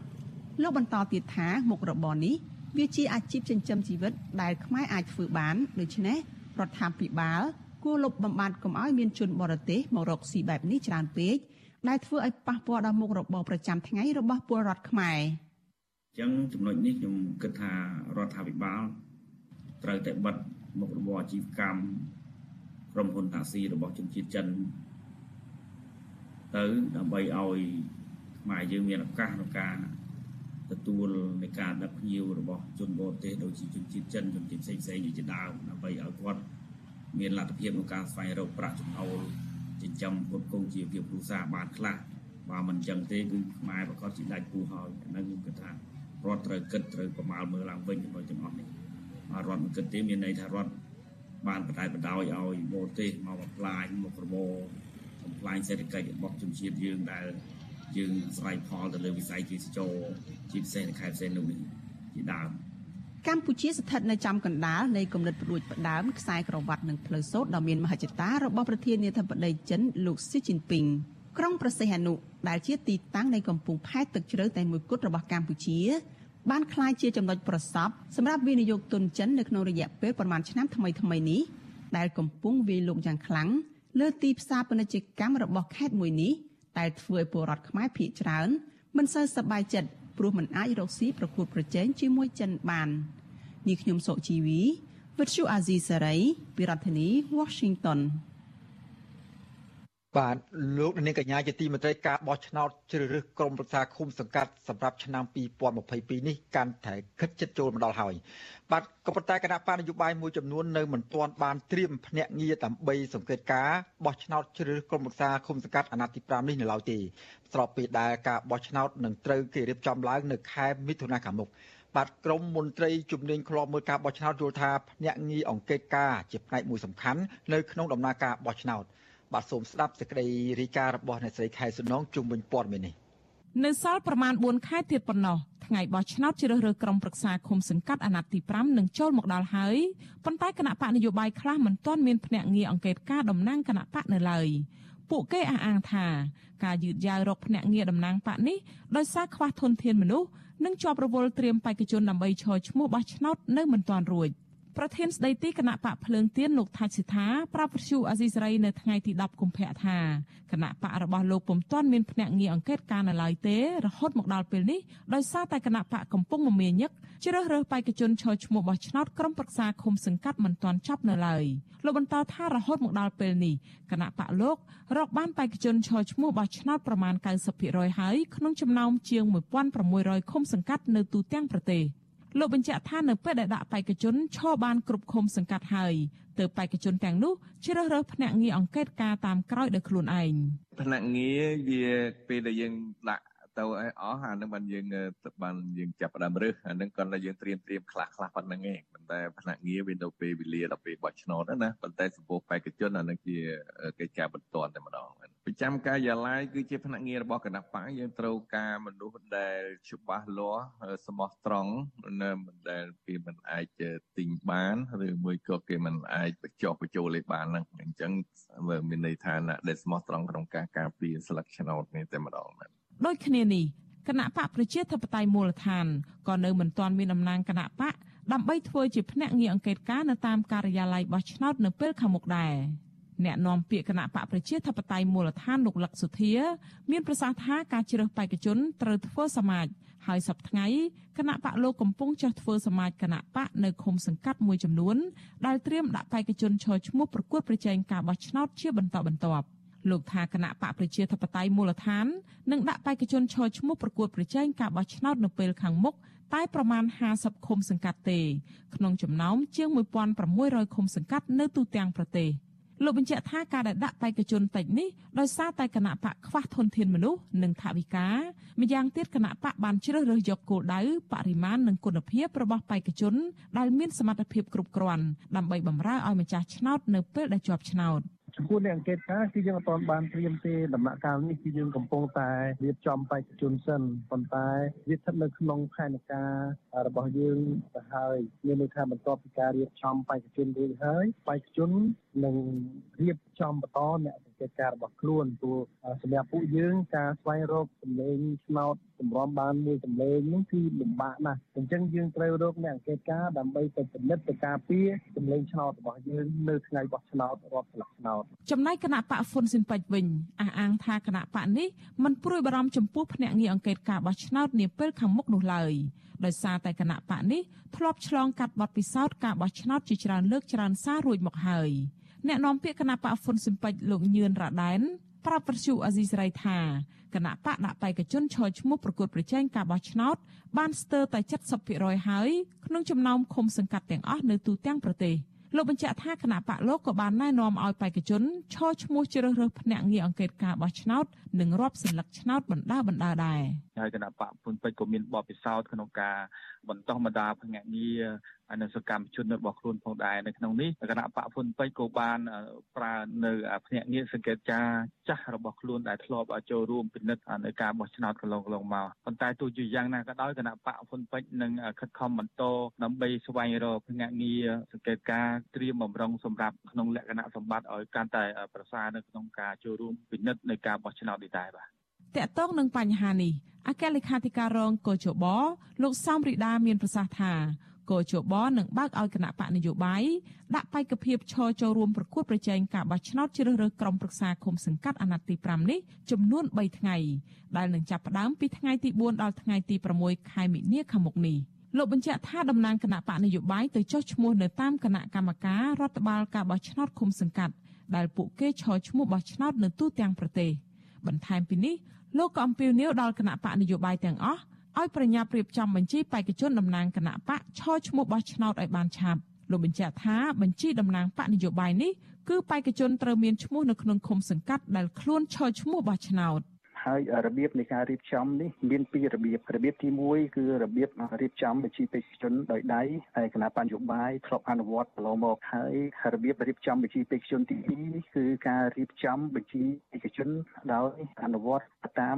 លោកបន្តទៀតថាមុខរបរនេះ វាជាអាជីពចិញ្ចឹមជីវិតដែលខ្មែរអាចធ្វើបានដូច្នេះរដ្ឋាភិបាលគួរលុបបំបាត់កុំឲ្យមានជនបរទេសមករកស៊ីបែបនេះច្រើនពេកដែលធ្វើឲ្យប៉ះពាល់ដល់មុខរបរប្រចាំថ្ងៃរបស់ពលរដ្ឋខ្មែរអញ្ចឹងចំណុចនេះខ្ញុំគិតថារដ្ឋាភិបាលត្រូវតែបិទមុខរបរអាជីវកម្មក្រុមហ៊ុនតាស៊ីរបស់ជនជាតិចិនទៅដើម្បីឲ្យខ្មែរយើងមានឱកាសក្នុងការ ទទួលនៃការដឹកភ្ញៀវរបស់ជនបរទេសដូចជាជនជាតិចិនជនជាតិផ្សេងផ្សេងជាដើមដើម្បីឲ្យគាត់មានលទ្ធភាពក្នុងការស្វែងរកប្រាក់ចំណូលចិញ្ចឹមគ្រប់គ្រងជីវភាពគ្រួសារបានខ្លះបើមិនចឹងទេគឺខ្មែរប្រកាសជាដាច់គូហើយហ្នឹងគឺថារដ្ឋត្រូវគិតត្រូវប្រមាលមើលឡើងវិញជាមួយទាំងអស់នេះហើយរដ្ឋមិនគិតទេមានន័យថារដ្ឋបានបដែតបដោយឲ្យបរទេសមកបំផ្លាញមុខរបរបំផ្លាញសេដ្ឋកិច្ចរបស់ជនជាតិយើងដែល យើងស្រ័យផលទៅលើវិស័យទេសចរជាពិសេសនៅខេត្តផ្សេងនោះជាដើមកម្ពុជាស្ថិតនៅចំកណ្ដាលនៃគំនិតផ្ដួចផ្ដើមខ្សែក្រវ៉ាត់និងផ្លូវសូត្រដ៏មានមហិច្ឆតារបស់ប្រធានាធិបតីចិនលោកស៊ីជីនពីងក្រុងប្រសិទ្ធអនុដែលជាទីតាំងនៃកំពង់ផែទឹកជ្រៅតែមួយគត់របស់កម្ពុជាបានក្លាយជាចំណុចប្រសពសម្រាប់វិនិយោគទុនចិននៅក្នុងរយៈពេលប្រមាណឆ្នាំថ្មីៗនេះដែលកំពុងវាយលុកយ៉ាងខ្លាំងលើទីផ្សារពាណិជ្ជកម្មរបស់ខេត្តមួយនេះ ដែលធ្វើឲ្យពលរដ្ឋខ្មែរភ័យច្រើនមិនសូវសប្បាយចិត្តព្រោះមិនអាចរកស៊ីប្រកួតប្រជែងជាមួយចិនបាននេះខ្ញុំសុជីវីវិទ្យុអាស៊ីសេរីពីរដ្ឋធានី Washington បាទលោកនាងកញ្ញាជាទីមេត្រីការបោះឆ្នោតជ្រើសរើសក្រុមប្រឹក្សាឃុំសង្កាត់សម្រាប់ឆ្នាំ2022នេះកាន់តែខិតជិតចូលមកដល់ហើយបាទក៏ប៉ុន្តែគណៈបកនយោបាយមួយចំនួននៅមិនទាន់បានត្រៀមភ្នាក់ងារដើម្បីសង្កេតការបោះឆ្នោតជ្រើសរើសក្រុមប្រឹក្សាឃុំសង្កាត់អាណត្តិទី5នេះនៅឡើយទេស្របពេលដែលការបោះឆ្នោតនឹងត្រូវគេរៀបចំឡើងនៅខែមិថុនាខាងមុខបបាទក្រមមន្ត្រីជំនាញឃ្លាំមើលការបោះឆ្នោតយល់ថាភ្នាក់ងារអង្កេតការជាផ្នែកមួយសំខាន់នៅក្នុងដំណើរការបោះឆ្នោត បាទសូមស្ដាប់សេចក្តីរាយការណ៍របស់អ្នកស្រីខែសុណងជុំវិញព័ត៌មាននេះនៅសល់ប្រមាណ4ខែទៀតប៉ុណ្ណោះថ្ងៃបោះឆ្នោតជ្រើសរើសក្រុមប្រឹក្សាឃុំសង្កាត់អាណត្តិទី5នឹងចូលមកដល់ហើយប៉ុន្តែគណៈបកនយោបាយខ្លះមិនទាន់មានភ្នាក់ងារអង្កេតការតំណាងគណៈបកនៅឡើយពួកគេអះអាងថាការយឺតយ៉ាវរកភ្នាក់ងារតំណាងបកនេះដោយសារខ្វះធនធានមនុស្សនិងជាប់រវល់ត្រៀមបេក្ខជនដើម្បីឈរឈ្មោះបោះឆ្នោតនៅមិនទាន់រួច។ ប្រធានស្ដីទីគណៈបកភ្លើងទៀនលោកថាច់សិដ្ឋាប្រាប់វិទ្យុអាស៊ីសេរីនៅថ្ងៃទី10កុម្ភៈថាគណៈបករបស់លោកពុំទាន់មានភ្នាក់ងារអង្កេតការនៅឡើយទេរហូតមកដល់ពេលនេះដោយសារតែគណៈបកកំពុងមមាញឹកជ្រើសរើសបេក្ខជនឈរឈ្មោះបោះឆ្នោតក្រុមប្រឹក្សាឃុំសង្កាត់មិនទាន់ចាប់នៅឡើយលោកបន្តថារហូតមកដល់ពេលនេះគណៈបកលោករកបានបេក្ខជនឈរឈ្មោះបោះឆ្នោតប្រមាណ90%ហើយក្នុងចំណោមជាង1600ឃុំសង្កាត់នៅទូទាំងប្រទេស លោកបញ្ជាក់ថានៅពេលដែលដាក់បេក្ខជនឈរបានគ្រប់ឃុំសង្កាត់ហើយទើបបេក្ខជនទាំងនោះជ្រើសរើសភ្នាក់ងារអង្កេតការតាមក្រោយដោយខ្លួនឯងភ្នាក់ងារវាពេលដែលយើងដាក់ ទៅឲ្យអស់អានឹងបានយើងបានយើងចាប់ផ្ដើមរើសអានឹងគាត់តែយើងត្រៀមត្រៀមខ្លះខ្លះប៉ុណ្្នឹងឯងប៉ុន្តែភ្នាក់ងារវានៅពេលវេលាដល់ពេលបោះឆ្នោតណាប៉ុន្តែសម្ពោធបេក្ខជនអានឹងជាកិច្ចការបន្ទាន់តែម្ដងប្រចាំការិយាល័យគឺជាភ្នាក់ងាររបស់គណៈបកយើងត្រូវការមនុស្សដែលច្បាស់លាស់ស្មោះត្រង់នៅមិនដែលគេមិនអាចទិញបានឬមួយក៏គេមិនអាចបញ្ចុះបញ្ចូលលេខបានហ្នឹងអញ្ចឹងមានន័យថាអ្នកដែលស្មោះត្រង់ក្នុងការការពារស្លឹកឆ្នោតនេះតែម្ដងណា ដូចគ្នានេះគណៈបកប្រជាធិបតេយ្យមូលដ្ឋានក៏នៅមិនទាន់មានតំណាងគណៈបកដើម្បីធ្វើជាភ្នាក់ងារអង្កេតការណ៍នៅតាមការិយាល័យបោះឆ្នោតនៅពេលខាងមុខដែរអ្នកនាំពាក្យគណៈបកប្រជាធិបតេយ្យមូលដ្ឋានលោកលក្ខសុធា មានប្រសាសន៍ថាការជ្រើសបេក្ខជនត្រូវធ្វើសមាជហើយសប្តាហ៍ថ្ងៃគណៈបកលោកកំពុងចេះធ្វើសមាជគណៈបកនៅឃុំសង្កាត់មួយចំនួនដែលត្រៀមដាក់បេក្ខជនឈរឈ្មោះប្រកួតប្រជែងការបោះឆ្នោតជាបន្តបន្ទាប់ លោកថាគណៈបកប្រជាធិបតេយ្យមូលដ្ឋាននឹងដាក់បេក្ខជនឈរឈ្មោះប្រកួតប្រជែងការបោះឆ្នោតនៅពេលខាងមុខតែប្រមាណ50ឃុំសង្កាត់ទេក្នុងចំណោមជាង1600ឃុំសង្កាត់នៅទូទាំងប្រទេសលោកបញ្ជាក់ថាការដែលដាក់បេក្ខជនតិចនេះដោយសារតែគណៈបកខ្វះធនធានមនុស្សនិងថវិកាម្យ៉ាងទៀតគណៈបកបានជ្រើសរើសយកគោលដៅបរិមាណនិងគុណភាពរបស់បេក្ខជនដែលមានសមត្ថភាពគ្រប់គ្រាន់ដើម្បីបម្រើឲ្យម្ចាស់ឆ្នោតនៅពេលដែលជាប់ឆ្នោត។ ចំពោះអ្នកអង្កេតការគឺយើងអត់ទាន់បានត្រៀមទេដំណាក់កាលនេះគឺយើងកំពុងតែរៀបចំបេក្ខជនសិនប៉ុន្តែវាស្ថិតនៅក្នុងផែនការរបស់យើងទៅហើយមានន័យថាបន្ទាប់ពីការរៀបចំបេក្ខជនរួចហើយបេក្ខជន នឹងរៀបចំបន្តអ្នកសង្កេតការរបស់ខ្លួនព្រោះសម្រាប់ពួកយើងការស្វែងរកសម្លេងឆ្នោតសម្រំបានមួយសម្លេងនេះគឺលំបាកណាស់អញ្ចឹងយើងត្រូវរកអ្នកអង្កេតការដើម្បីទៅពិនិត្យទៅការពារសម្លេងឆ្នោតរបស់យើងនៅថ្ងៃបោះឆ្នោតរាប់ស្លឹកឆ្នោតចំណែកគណៈបកហ្វុនស៊ិនពេជ្រវិញអះអាងថាគណៈបកនេះមិនព្រួយបារម្ភចំពោះភ្នាក់ងារអង្កេតការបោះឆ្នោតនាពេលខាងមុខនោះឡើយដោយសារតែគណៈបកនេះធ្លាប់ឆ្លងកាត់បទពិសោធន៍ការបោះឆ្នោតជាច្រើនលើកច្រើនសាររួចមកហើយ អ្នកនាំពាក្យគណៈបកហ្វុនស៊ិនពេជ្រលោកញឿនរ៉ាដែនប្រាប់វិទ្យុអាស៊ីសេរីថាគណៈបកដាក់បេក្ខជនឈរឈ្មោះប្រកួតប្រជែងការបោះឆ្នោតបានស្ទើរតែ70%ហើយក្នុងចំណោមឃុំសង្កាត់ទាំងអស់នៅទូទាំងប្រទេស។លោកបញ្ជាក់ថាគណៈបកលោកក៏បានណែនាំឲ្យបេក្ខជនឈរឈ្មោះជ្រើសរើសភ្នាក់ងារអង្កេតការបោះឆ្នោតនិងរាប់សន្លឹកឆ្នោតបណ្ដាបណ្ដាដែរហើយគណៈបកពុនពេជ្រក៏មានបទពិសោធន៍ក្នុងការបន្តបណ្ដាភ្នាក់ងារនិងសកម្មជនរបស់ខ្លួនផងដែរនៅក្នុងនេះគណៈបកហ៊ុនពេជ្រក៏បានប្រើនៅភ្នាក់ងារសង្កេតការចាស់របស់ខ្លួនដែលធ្លាប់ចូលរួមពិនិត្យនៅការបោះឆ្នោតកន្លងកន្លងមកប៉ុន្តែទោះជាយ៉ាងណាក៏ដោយគណៈបកហ៊ុនពេជ្រនឹងខិតខំបន្តដើម្បីស្វែងរកភ្នាក់ងារសង្កេតការត្រៀមបំរុងសម្រាប់ក្នុងលក្ខណៈសម្បត្តិឲ្យកាន់តែប្រសើរនៅក្នុងការចូលរួមពិនិត្យនៅការបោះឆ្នោតនេះដែរបាទតកតងនឹងបញ្ហានេះអគ្គលេខាធិការរងកោជបលោកសំរីដាមានប្រសាសន៍ថា កោជបនឹងបើកឲ្យគណៈបកនយោបាយដាក់បេក្ខភាពឈរចូលរួមប្រកួតប្រជែងការបោះឆ្នោតជ្រើសរើសក្រុមប្រឹក្សាឃុំសង្កាត់អាណត្តិទី5នេះចំនួន3ថ្ងៃដែលនឹងចាប់ផ្ដើមពីថ្ងៃទី4ដល់ថ្ងៃទី6ខែមិនិនាខាងមុខនេះលោកបញ្ជាក់ថាតំណាងគណៈបកនយោបាយទៅចុះឈ្មោះនៅតាមគណៈកម្មការរដ្ឋបាលការបោះឆ្នោតឃុំសង្កាត់ដែលពួកគេឈរឈ្មោះបោះឆ្នោតនៅទូទាំងប្រទេសបន្ថែមពីនេះលោកក៏អំពាវនាវដល់គណៈបកនយោបាយទាំងអស់ ឲ្យប្រញាប់រៀបចំបញ្ជីបេក្ខជនតំណាងគណៈបកឈរឈ្មោះបោះឆ្នោតឲ្យបានឆាប់លោកបញ្ជាក់ថាបញ្ជីតំណាងបកនយោបាយនេះគឺបេក្ខជនត្រូវមានឈ្មោះនៅក្នុងឃុំសង្កាត់ដែលខ្លួនឈរឈ្មោះបោះឆ្នោតហហើយរបៀបនៃការរៀបចំនេះមានពីររបៀបរបៀបទី1គឺរបៀបរៀបចំបញ្ជីបេក្ខជនដោយដៃហើយគណៈបញ្ញោបាយធ្លាប់អនុវត្តកន្លងមកហើយរបៀបរៀបចំបញ្ជីបេក្ខជនទី2នេះគឺការរៀបចំបញ្ជីបេក្ខជនដោយអនុវត្តតាម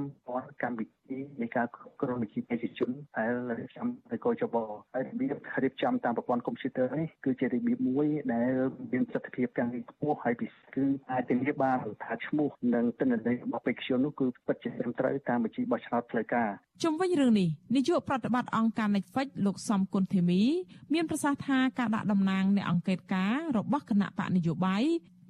កម្មវិធី នៃការគ្រប់គ្រងបញ្ជីបេក្ខជនដែលរៀបចំដោយកោចបហើយរបៀបរៀបចំតាមប្រព័ន្ធកុំព្យូទ័រនេះគឺជារបៀបមួយដែលមានប្រសិទ្ធភាពកាន់តែខ្ពស់ហើយពិសេសគឺអាចធានាបានថាឈ្មោះនិងទិន្នន័យរបស់បេក្ខជននោះគឺពិតជាត្រឹមត្រូវតាមបញ្ជីបោះឆ្នោតផ្លូវការជុំវិញរឿងនេះនាយកប្រតិបត្តិអង្គការ Netflix លោកសំគុណធីមី មានប្រសាសន៍ថាការដាក់តំណាងនៃអង្គការការរបស់គណៈបកនយោបាយ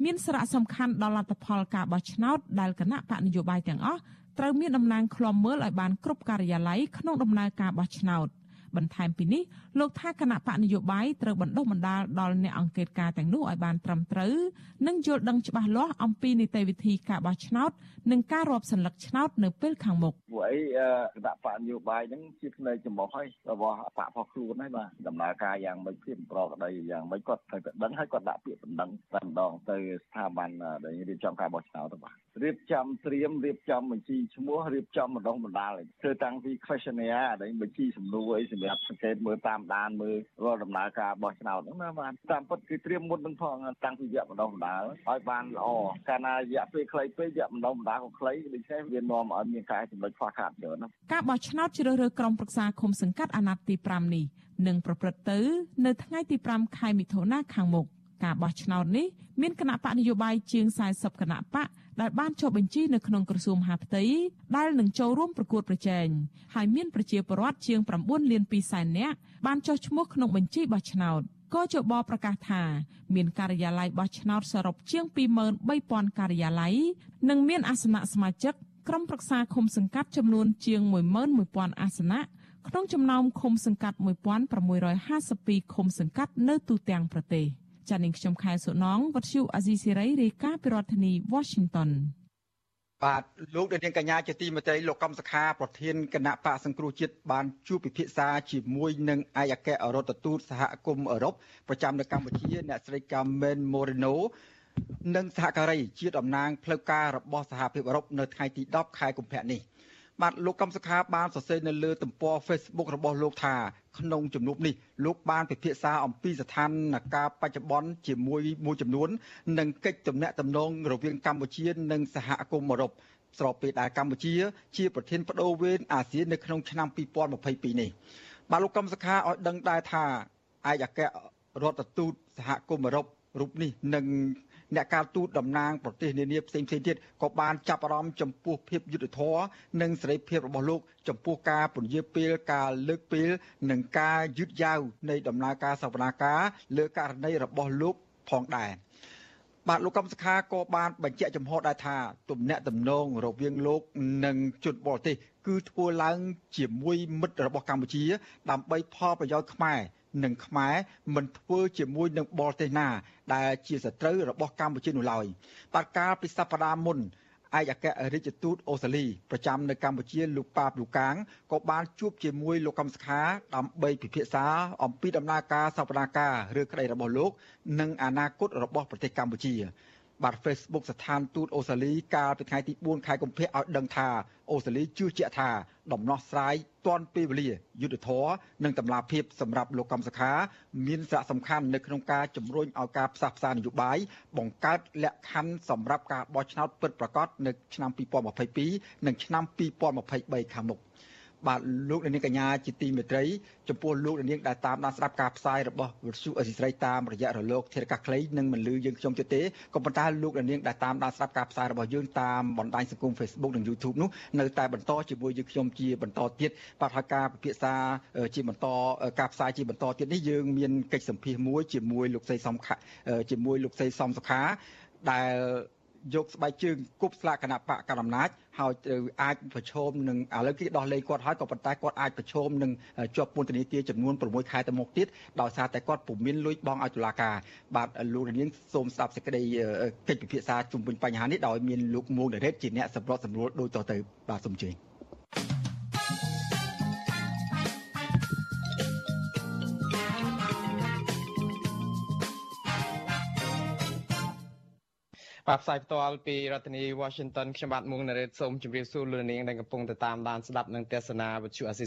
មានសារៈសំខាន់ដល់លទ្ធផលការបោះឆ្នោតដែលគណៈបកនយោបាយទាំងអស់ ត្រូវមានតំណាងឃ្លាំមើលឲ្យបានគ្រប់ការិយាល័យក្នុងដំណើរការបោះឆ្នោត។បន្ថែមពីនេះលោកថាគណៈបកនយោបាយត្រូវបណ្ដុះបណ្ដាលដល់អ្នកអង្កេតការទាំងនោះឲ្យបានត្រឹមត្រូវនិងយល់ដឹងច្បាស់លាស់អំពីនីតិវិធីការបោះឆ្នោតនិងការរាប់សន្លឹកឆ្នោតនៅពេលខាងមុខពួកអីគណៈបកនយោបាយហ្នឹងជាផ្នែកចំបោះហើយរបស់បករបស់ខ្លួនហើយបាទដំណើរការយ៉ាងម៉េចភាពប្រក្តីយ៉ាងម៉េចគាត់ត្រូវតែដឹងហើយគាត់ដាក់ពាក្យបណ្ដឹងតែម្ដងទៅស្ថាប័នដែលរៀបចំការបោះឆ្នោតទៅបាទ រៀបចំត្រៀមរៀបចំបញ្ជីឈ្មោះរៀបចំម្ដងបណ្ដាលធ្វើតាំងពី questionnaire ដែលបញ្ជីសំណួរអីសម្រាប់សង្កេតមើលតាមដានមើលរាល់ដំណើរការបោះឆ្នោតហ្នឹងណាបាទតាមពិតគឺត្រៀមមុននឹងផងតាំងពីវគ្គម្ដងបណ្ដាលឲ្យបានល្អកាលណារយៈពេលខ្លីពេកវគ្គម្ដងបណ្ដាលក៏ខ្លីដូច្នេះវានាំឲ្យមានការចំណុចខ្វះខាតច្រើនណាការបោះឆ្នោតជ្រើសរើសក្រុមប្រឹក្សាឃុំសង្កាត់អាណត្តិទី5នេះនឹងប្រព្រឹត្តទៅ នៅថ្ងៃទី5ខែមិថុនាខាងមុខ ការបោះឆ្នោតនេះមានគណៈបកនយោបាយជាង40គណៈបកដែលបានចុះបញ្ជីនៅក្នុងក្រសួងមហាផ្ទៃដែលនឹងចូលរួមប្រកួតប្រជែងហើយមានប្រជាពលរដ្ឋជាង9លាន2សែននាក់បានចុះឈ្មោះក្នុងបញ្ជីបោះឆ្នោតកជបប្រកាសថា មានការិយាល័យបោះឆ្នោតសរុបជាង23,000ការិយាល័យនិងមានអាសនៈសមាជិកក្រុមប្រឹក្សាឃុំសង្កាត់ចំនួនជាង11,000អាសនៈក្នុងចំណោមឃុំសង្កាត់1652ឃុំសង្កាត់នៅទូទាំងប្រទេស។ ចានាងខ្ញុំខែសុណងវັດឈូអាស៊ីសេរីរាយការណ៍ពីរដ្ឋធានី Washington បាទលោកនាងកញ្ញាជាទីមេត្រីលោកកំសខាប្រធានគណៈបកសង្គ្រោះជាតិបានជួបពិភាក្សាជាមួយនឹងឯកអគ្គរដ្ឋទូតសហគមន៍អឺរ៉ុបប្រចាំនៅកម្ពុជាអ្នកស្រីកាមែនម៉ូរីណូនិងសហការីជាតំណាងផ្លូវការរបស់សហភាពអឺរ៉ុបនៅថ្ងៃទី10ខែកុម្ភៈនេះ។ បាទលោកកំសុខាបានសរសេរនៅលើទំព័រ Facebook របស់លោកថាក្នុងជំនួបនេះលោកបានពិភាក្សាអំពីស្ថានភាពបច្ចុប្បន្នជាមួយមួយចំនួននិងកិច្ចទំនាក់ទំនងរវាងកម្ពុជា និងសហគមន៍អឺរ៉ុបស្របពេលដែលកម្ពុជា ជាប្រធានបដូវវេនអាស៊ាននៅក្នុងឆ្នាំ2022នេះបាទលោកកំសុខាឲ្យដឹងដែរថាឯកអគ្គរដ្ឋទូតសហគមន៍អឺរ៉ុបរូបនេះនឹង អ្នកការទូតតំណាងប្រទេសនានាផ្សេងៗទៀតក៏បានចាប់អារម្មណ៍ចំពោះភាពយុត្តិធម៌និងសេរីភាពរបស់លោកចំពោះការពន្យាពេលការលើកពេលនិងការយឺតយ៉ាវនៃដំណើរការសវនាការលើករណីរបស់លោកផងដែរបាទលោកកំសខាក៏បានបញ្ជាក់ចំហដែរថាទំនាក់ទំនងរវាងលោកនិងជនបរទេសគឺធ្វើឡើងជាមួយមិត្តរបស់កម្ពុជា ដើម្បីផលប្រយោជន៍ខ្មែរ និងខ្មែរមិនធ្វើជាមួយនឹងបរទេសណា ដែលជាសត្រូវរបស់កម្ពុជានោះឡើយបាទកាលពីសប្តាហ៍មុនឯកអគ្គរដ្ឋទូតអូស្ត្រាលីប្រចាំនៅកម្ពុជាលោកប៉ាបលូកាងក៏បានជួបជាមួយលោកកំសខាដើម្បីពិភាក្សាអំពីដំណើរការសវនាការឬក្តីរបស់លោក និងអនាគតរបស់ប្រទេសកម្ពុជាបាទ Facebook ស្ថានទូតអូស្ត្រាលីកាលពីថ្ងៃទី4ខែកុម្ភៈឲ្យដឹងថា អូស្ត្រាលីជឿជាក់ថាដំណោះស្រាយទាន់ពេលវេលាយុទ្ធធរនិងតម្លាភាពសម្រាប់លោកកំសខាមានសារៈសំខាន់នៅក្នុងការជំរុញឲ្យការផ្សះផ្សានយោបាយបង្កើតលក្ខខណ្ឌសម្រាប់ការបោះឆ្នោតពិតប្រាកដនៅឆ្នាំ2022និងឆ្នាំ2023ខាងមុខ បាទលោកនាងកញ្ញាជាទីមេត្រីចំពោះលោកនាងដែលតាមដានស្ដាប់ការផ្សាយរបស់វិទ្យុអេស៊ីស្រីតាមរយៈរលកធាតុអាកាសខ្លីនិងមិនលឺយើងខ្ញុំទៀតទេក៏ប៉ុន្តែលោកនាងដែលតាមដានស្ដាប់ការផ្សាយរបស់យើងតាមបណ្ដាញសង្គម Facebook និង YouTube នោះនៅតែបន្តជាមួយយើងខ្ញុំជាបន្តទៀតបាទហើយការពិភាក្សាជាបន្តការផ្សាយជាបន្តទៀតនេះយើងមានកិច្ចសម្ភាសមួយជាមួយលោកសីសំខាជាមួយលោកសីសំសុខាដែល យកស្បែកជើងគប់ស្លាកគណៈបកកណ្ដាលអំណាចហើយអាចប្រឈមនឹងឥឡូវគេដោះលែងគាត់ហើយក៏ប៉ុន្តែគាត់អាចប្រឈមនឹងជាប់ពន្ធនាគារចំនួន6ខែទៅមុខទៀតដោយសារតែគាត់ពុំមានលុយបង់ឲ្យតុលាការបាទលោកនាងសូមស្ដាប់សេចក្តីកិច្ចពិភាក្សាជុំវិញបញ្ហានេះដោយមានលោកមួងដេរ៉េតជាអ្នកសម្របសម្រួលដូចតទៅបាទសូមជើញ បាទផ្សាយផ្ទាល់ពីរដ្ឋធានី Washington ខ្ញុំបាទមុងណារ៉េតសូមជម្រាបសួរលោកនាងដែលកំពុងតាមដានស្ដាប់និងទស្សនាវិទ្យុអាស៊ី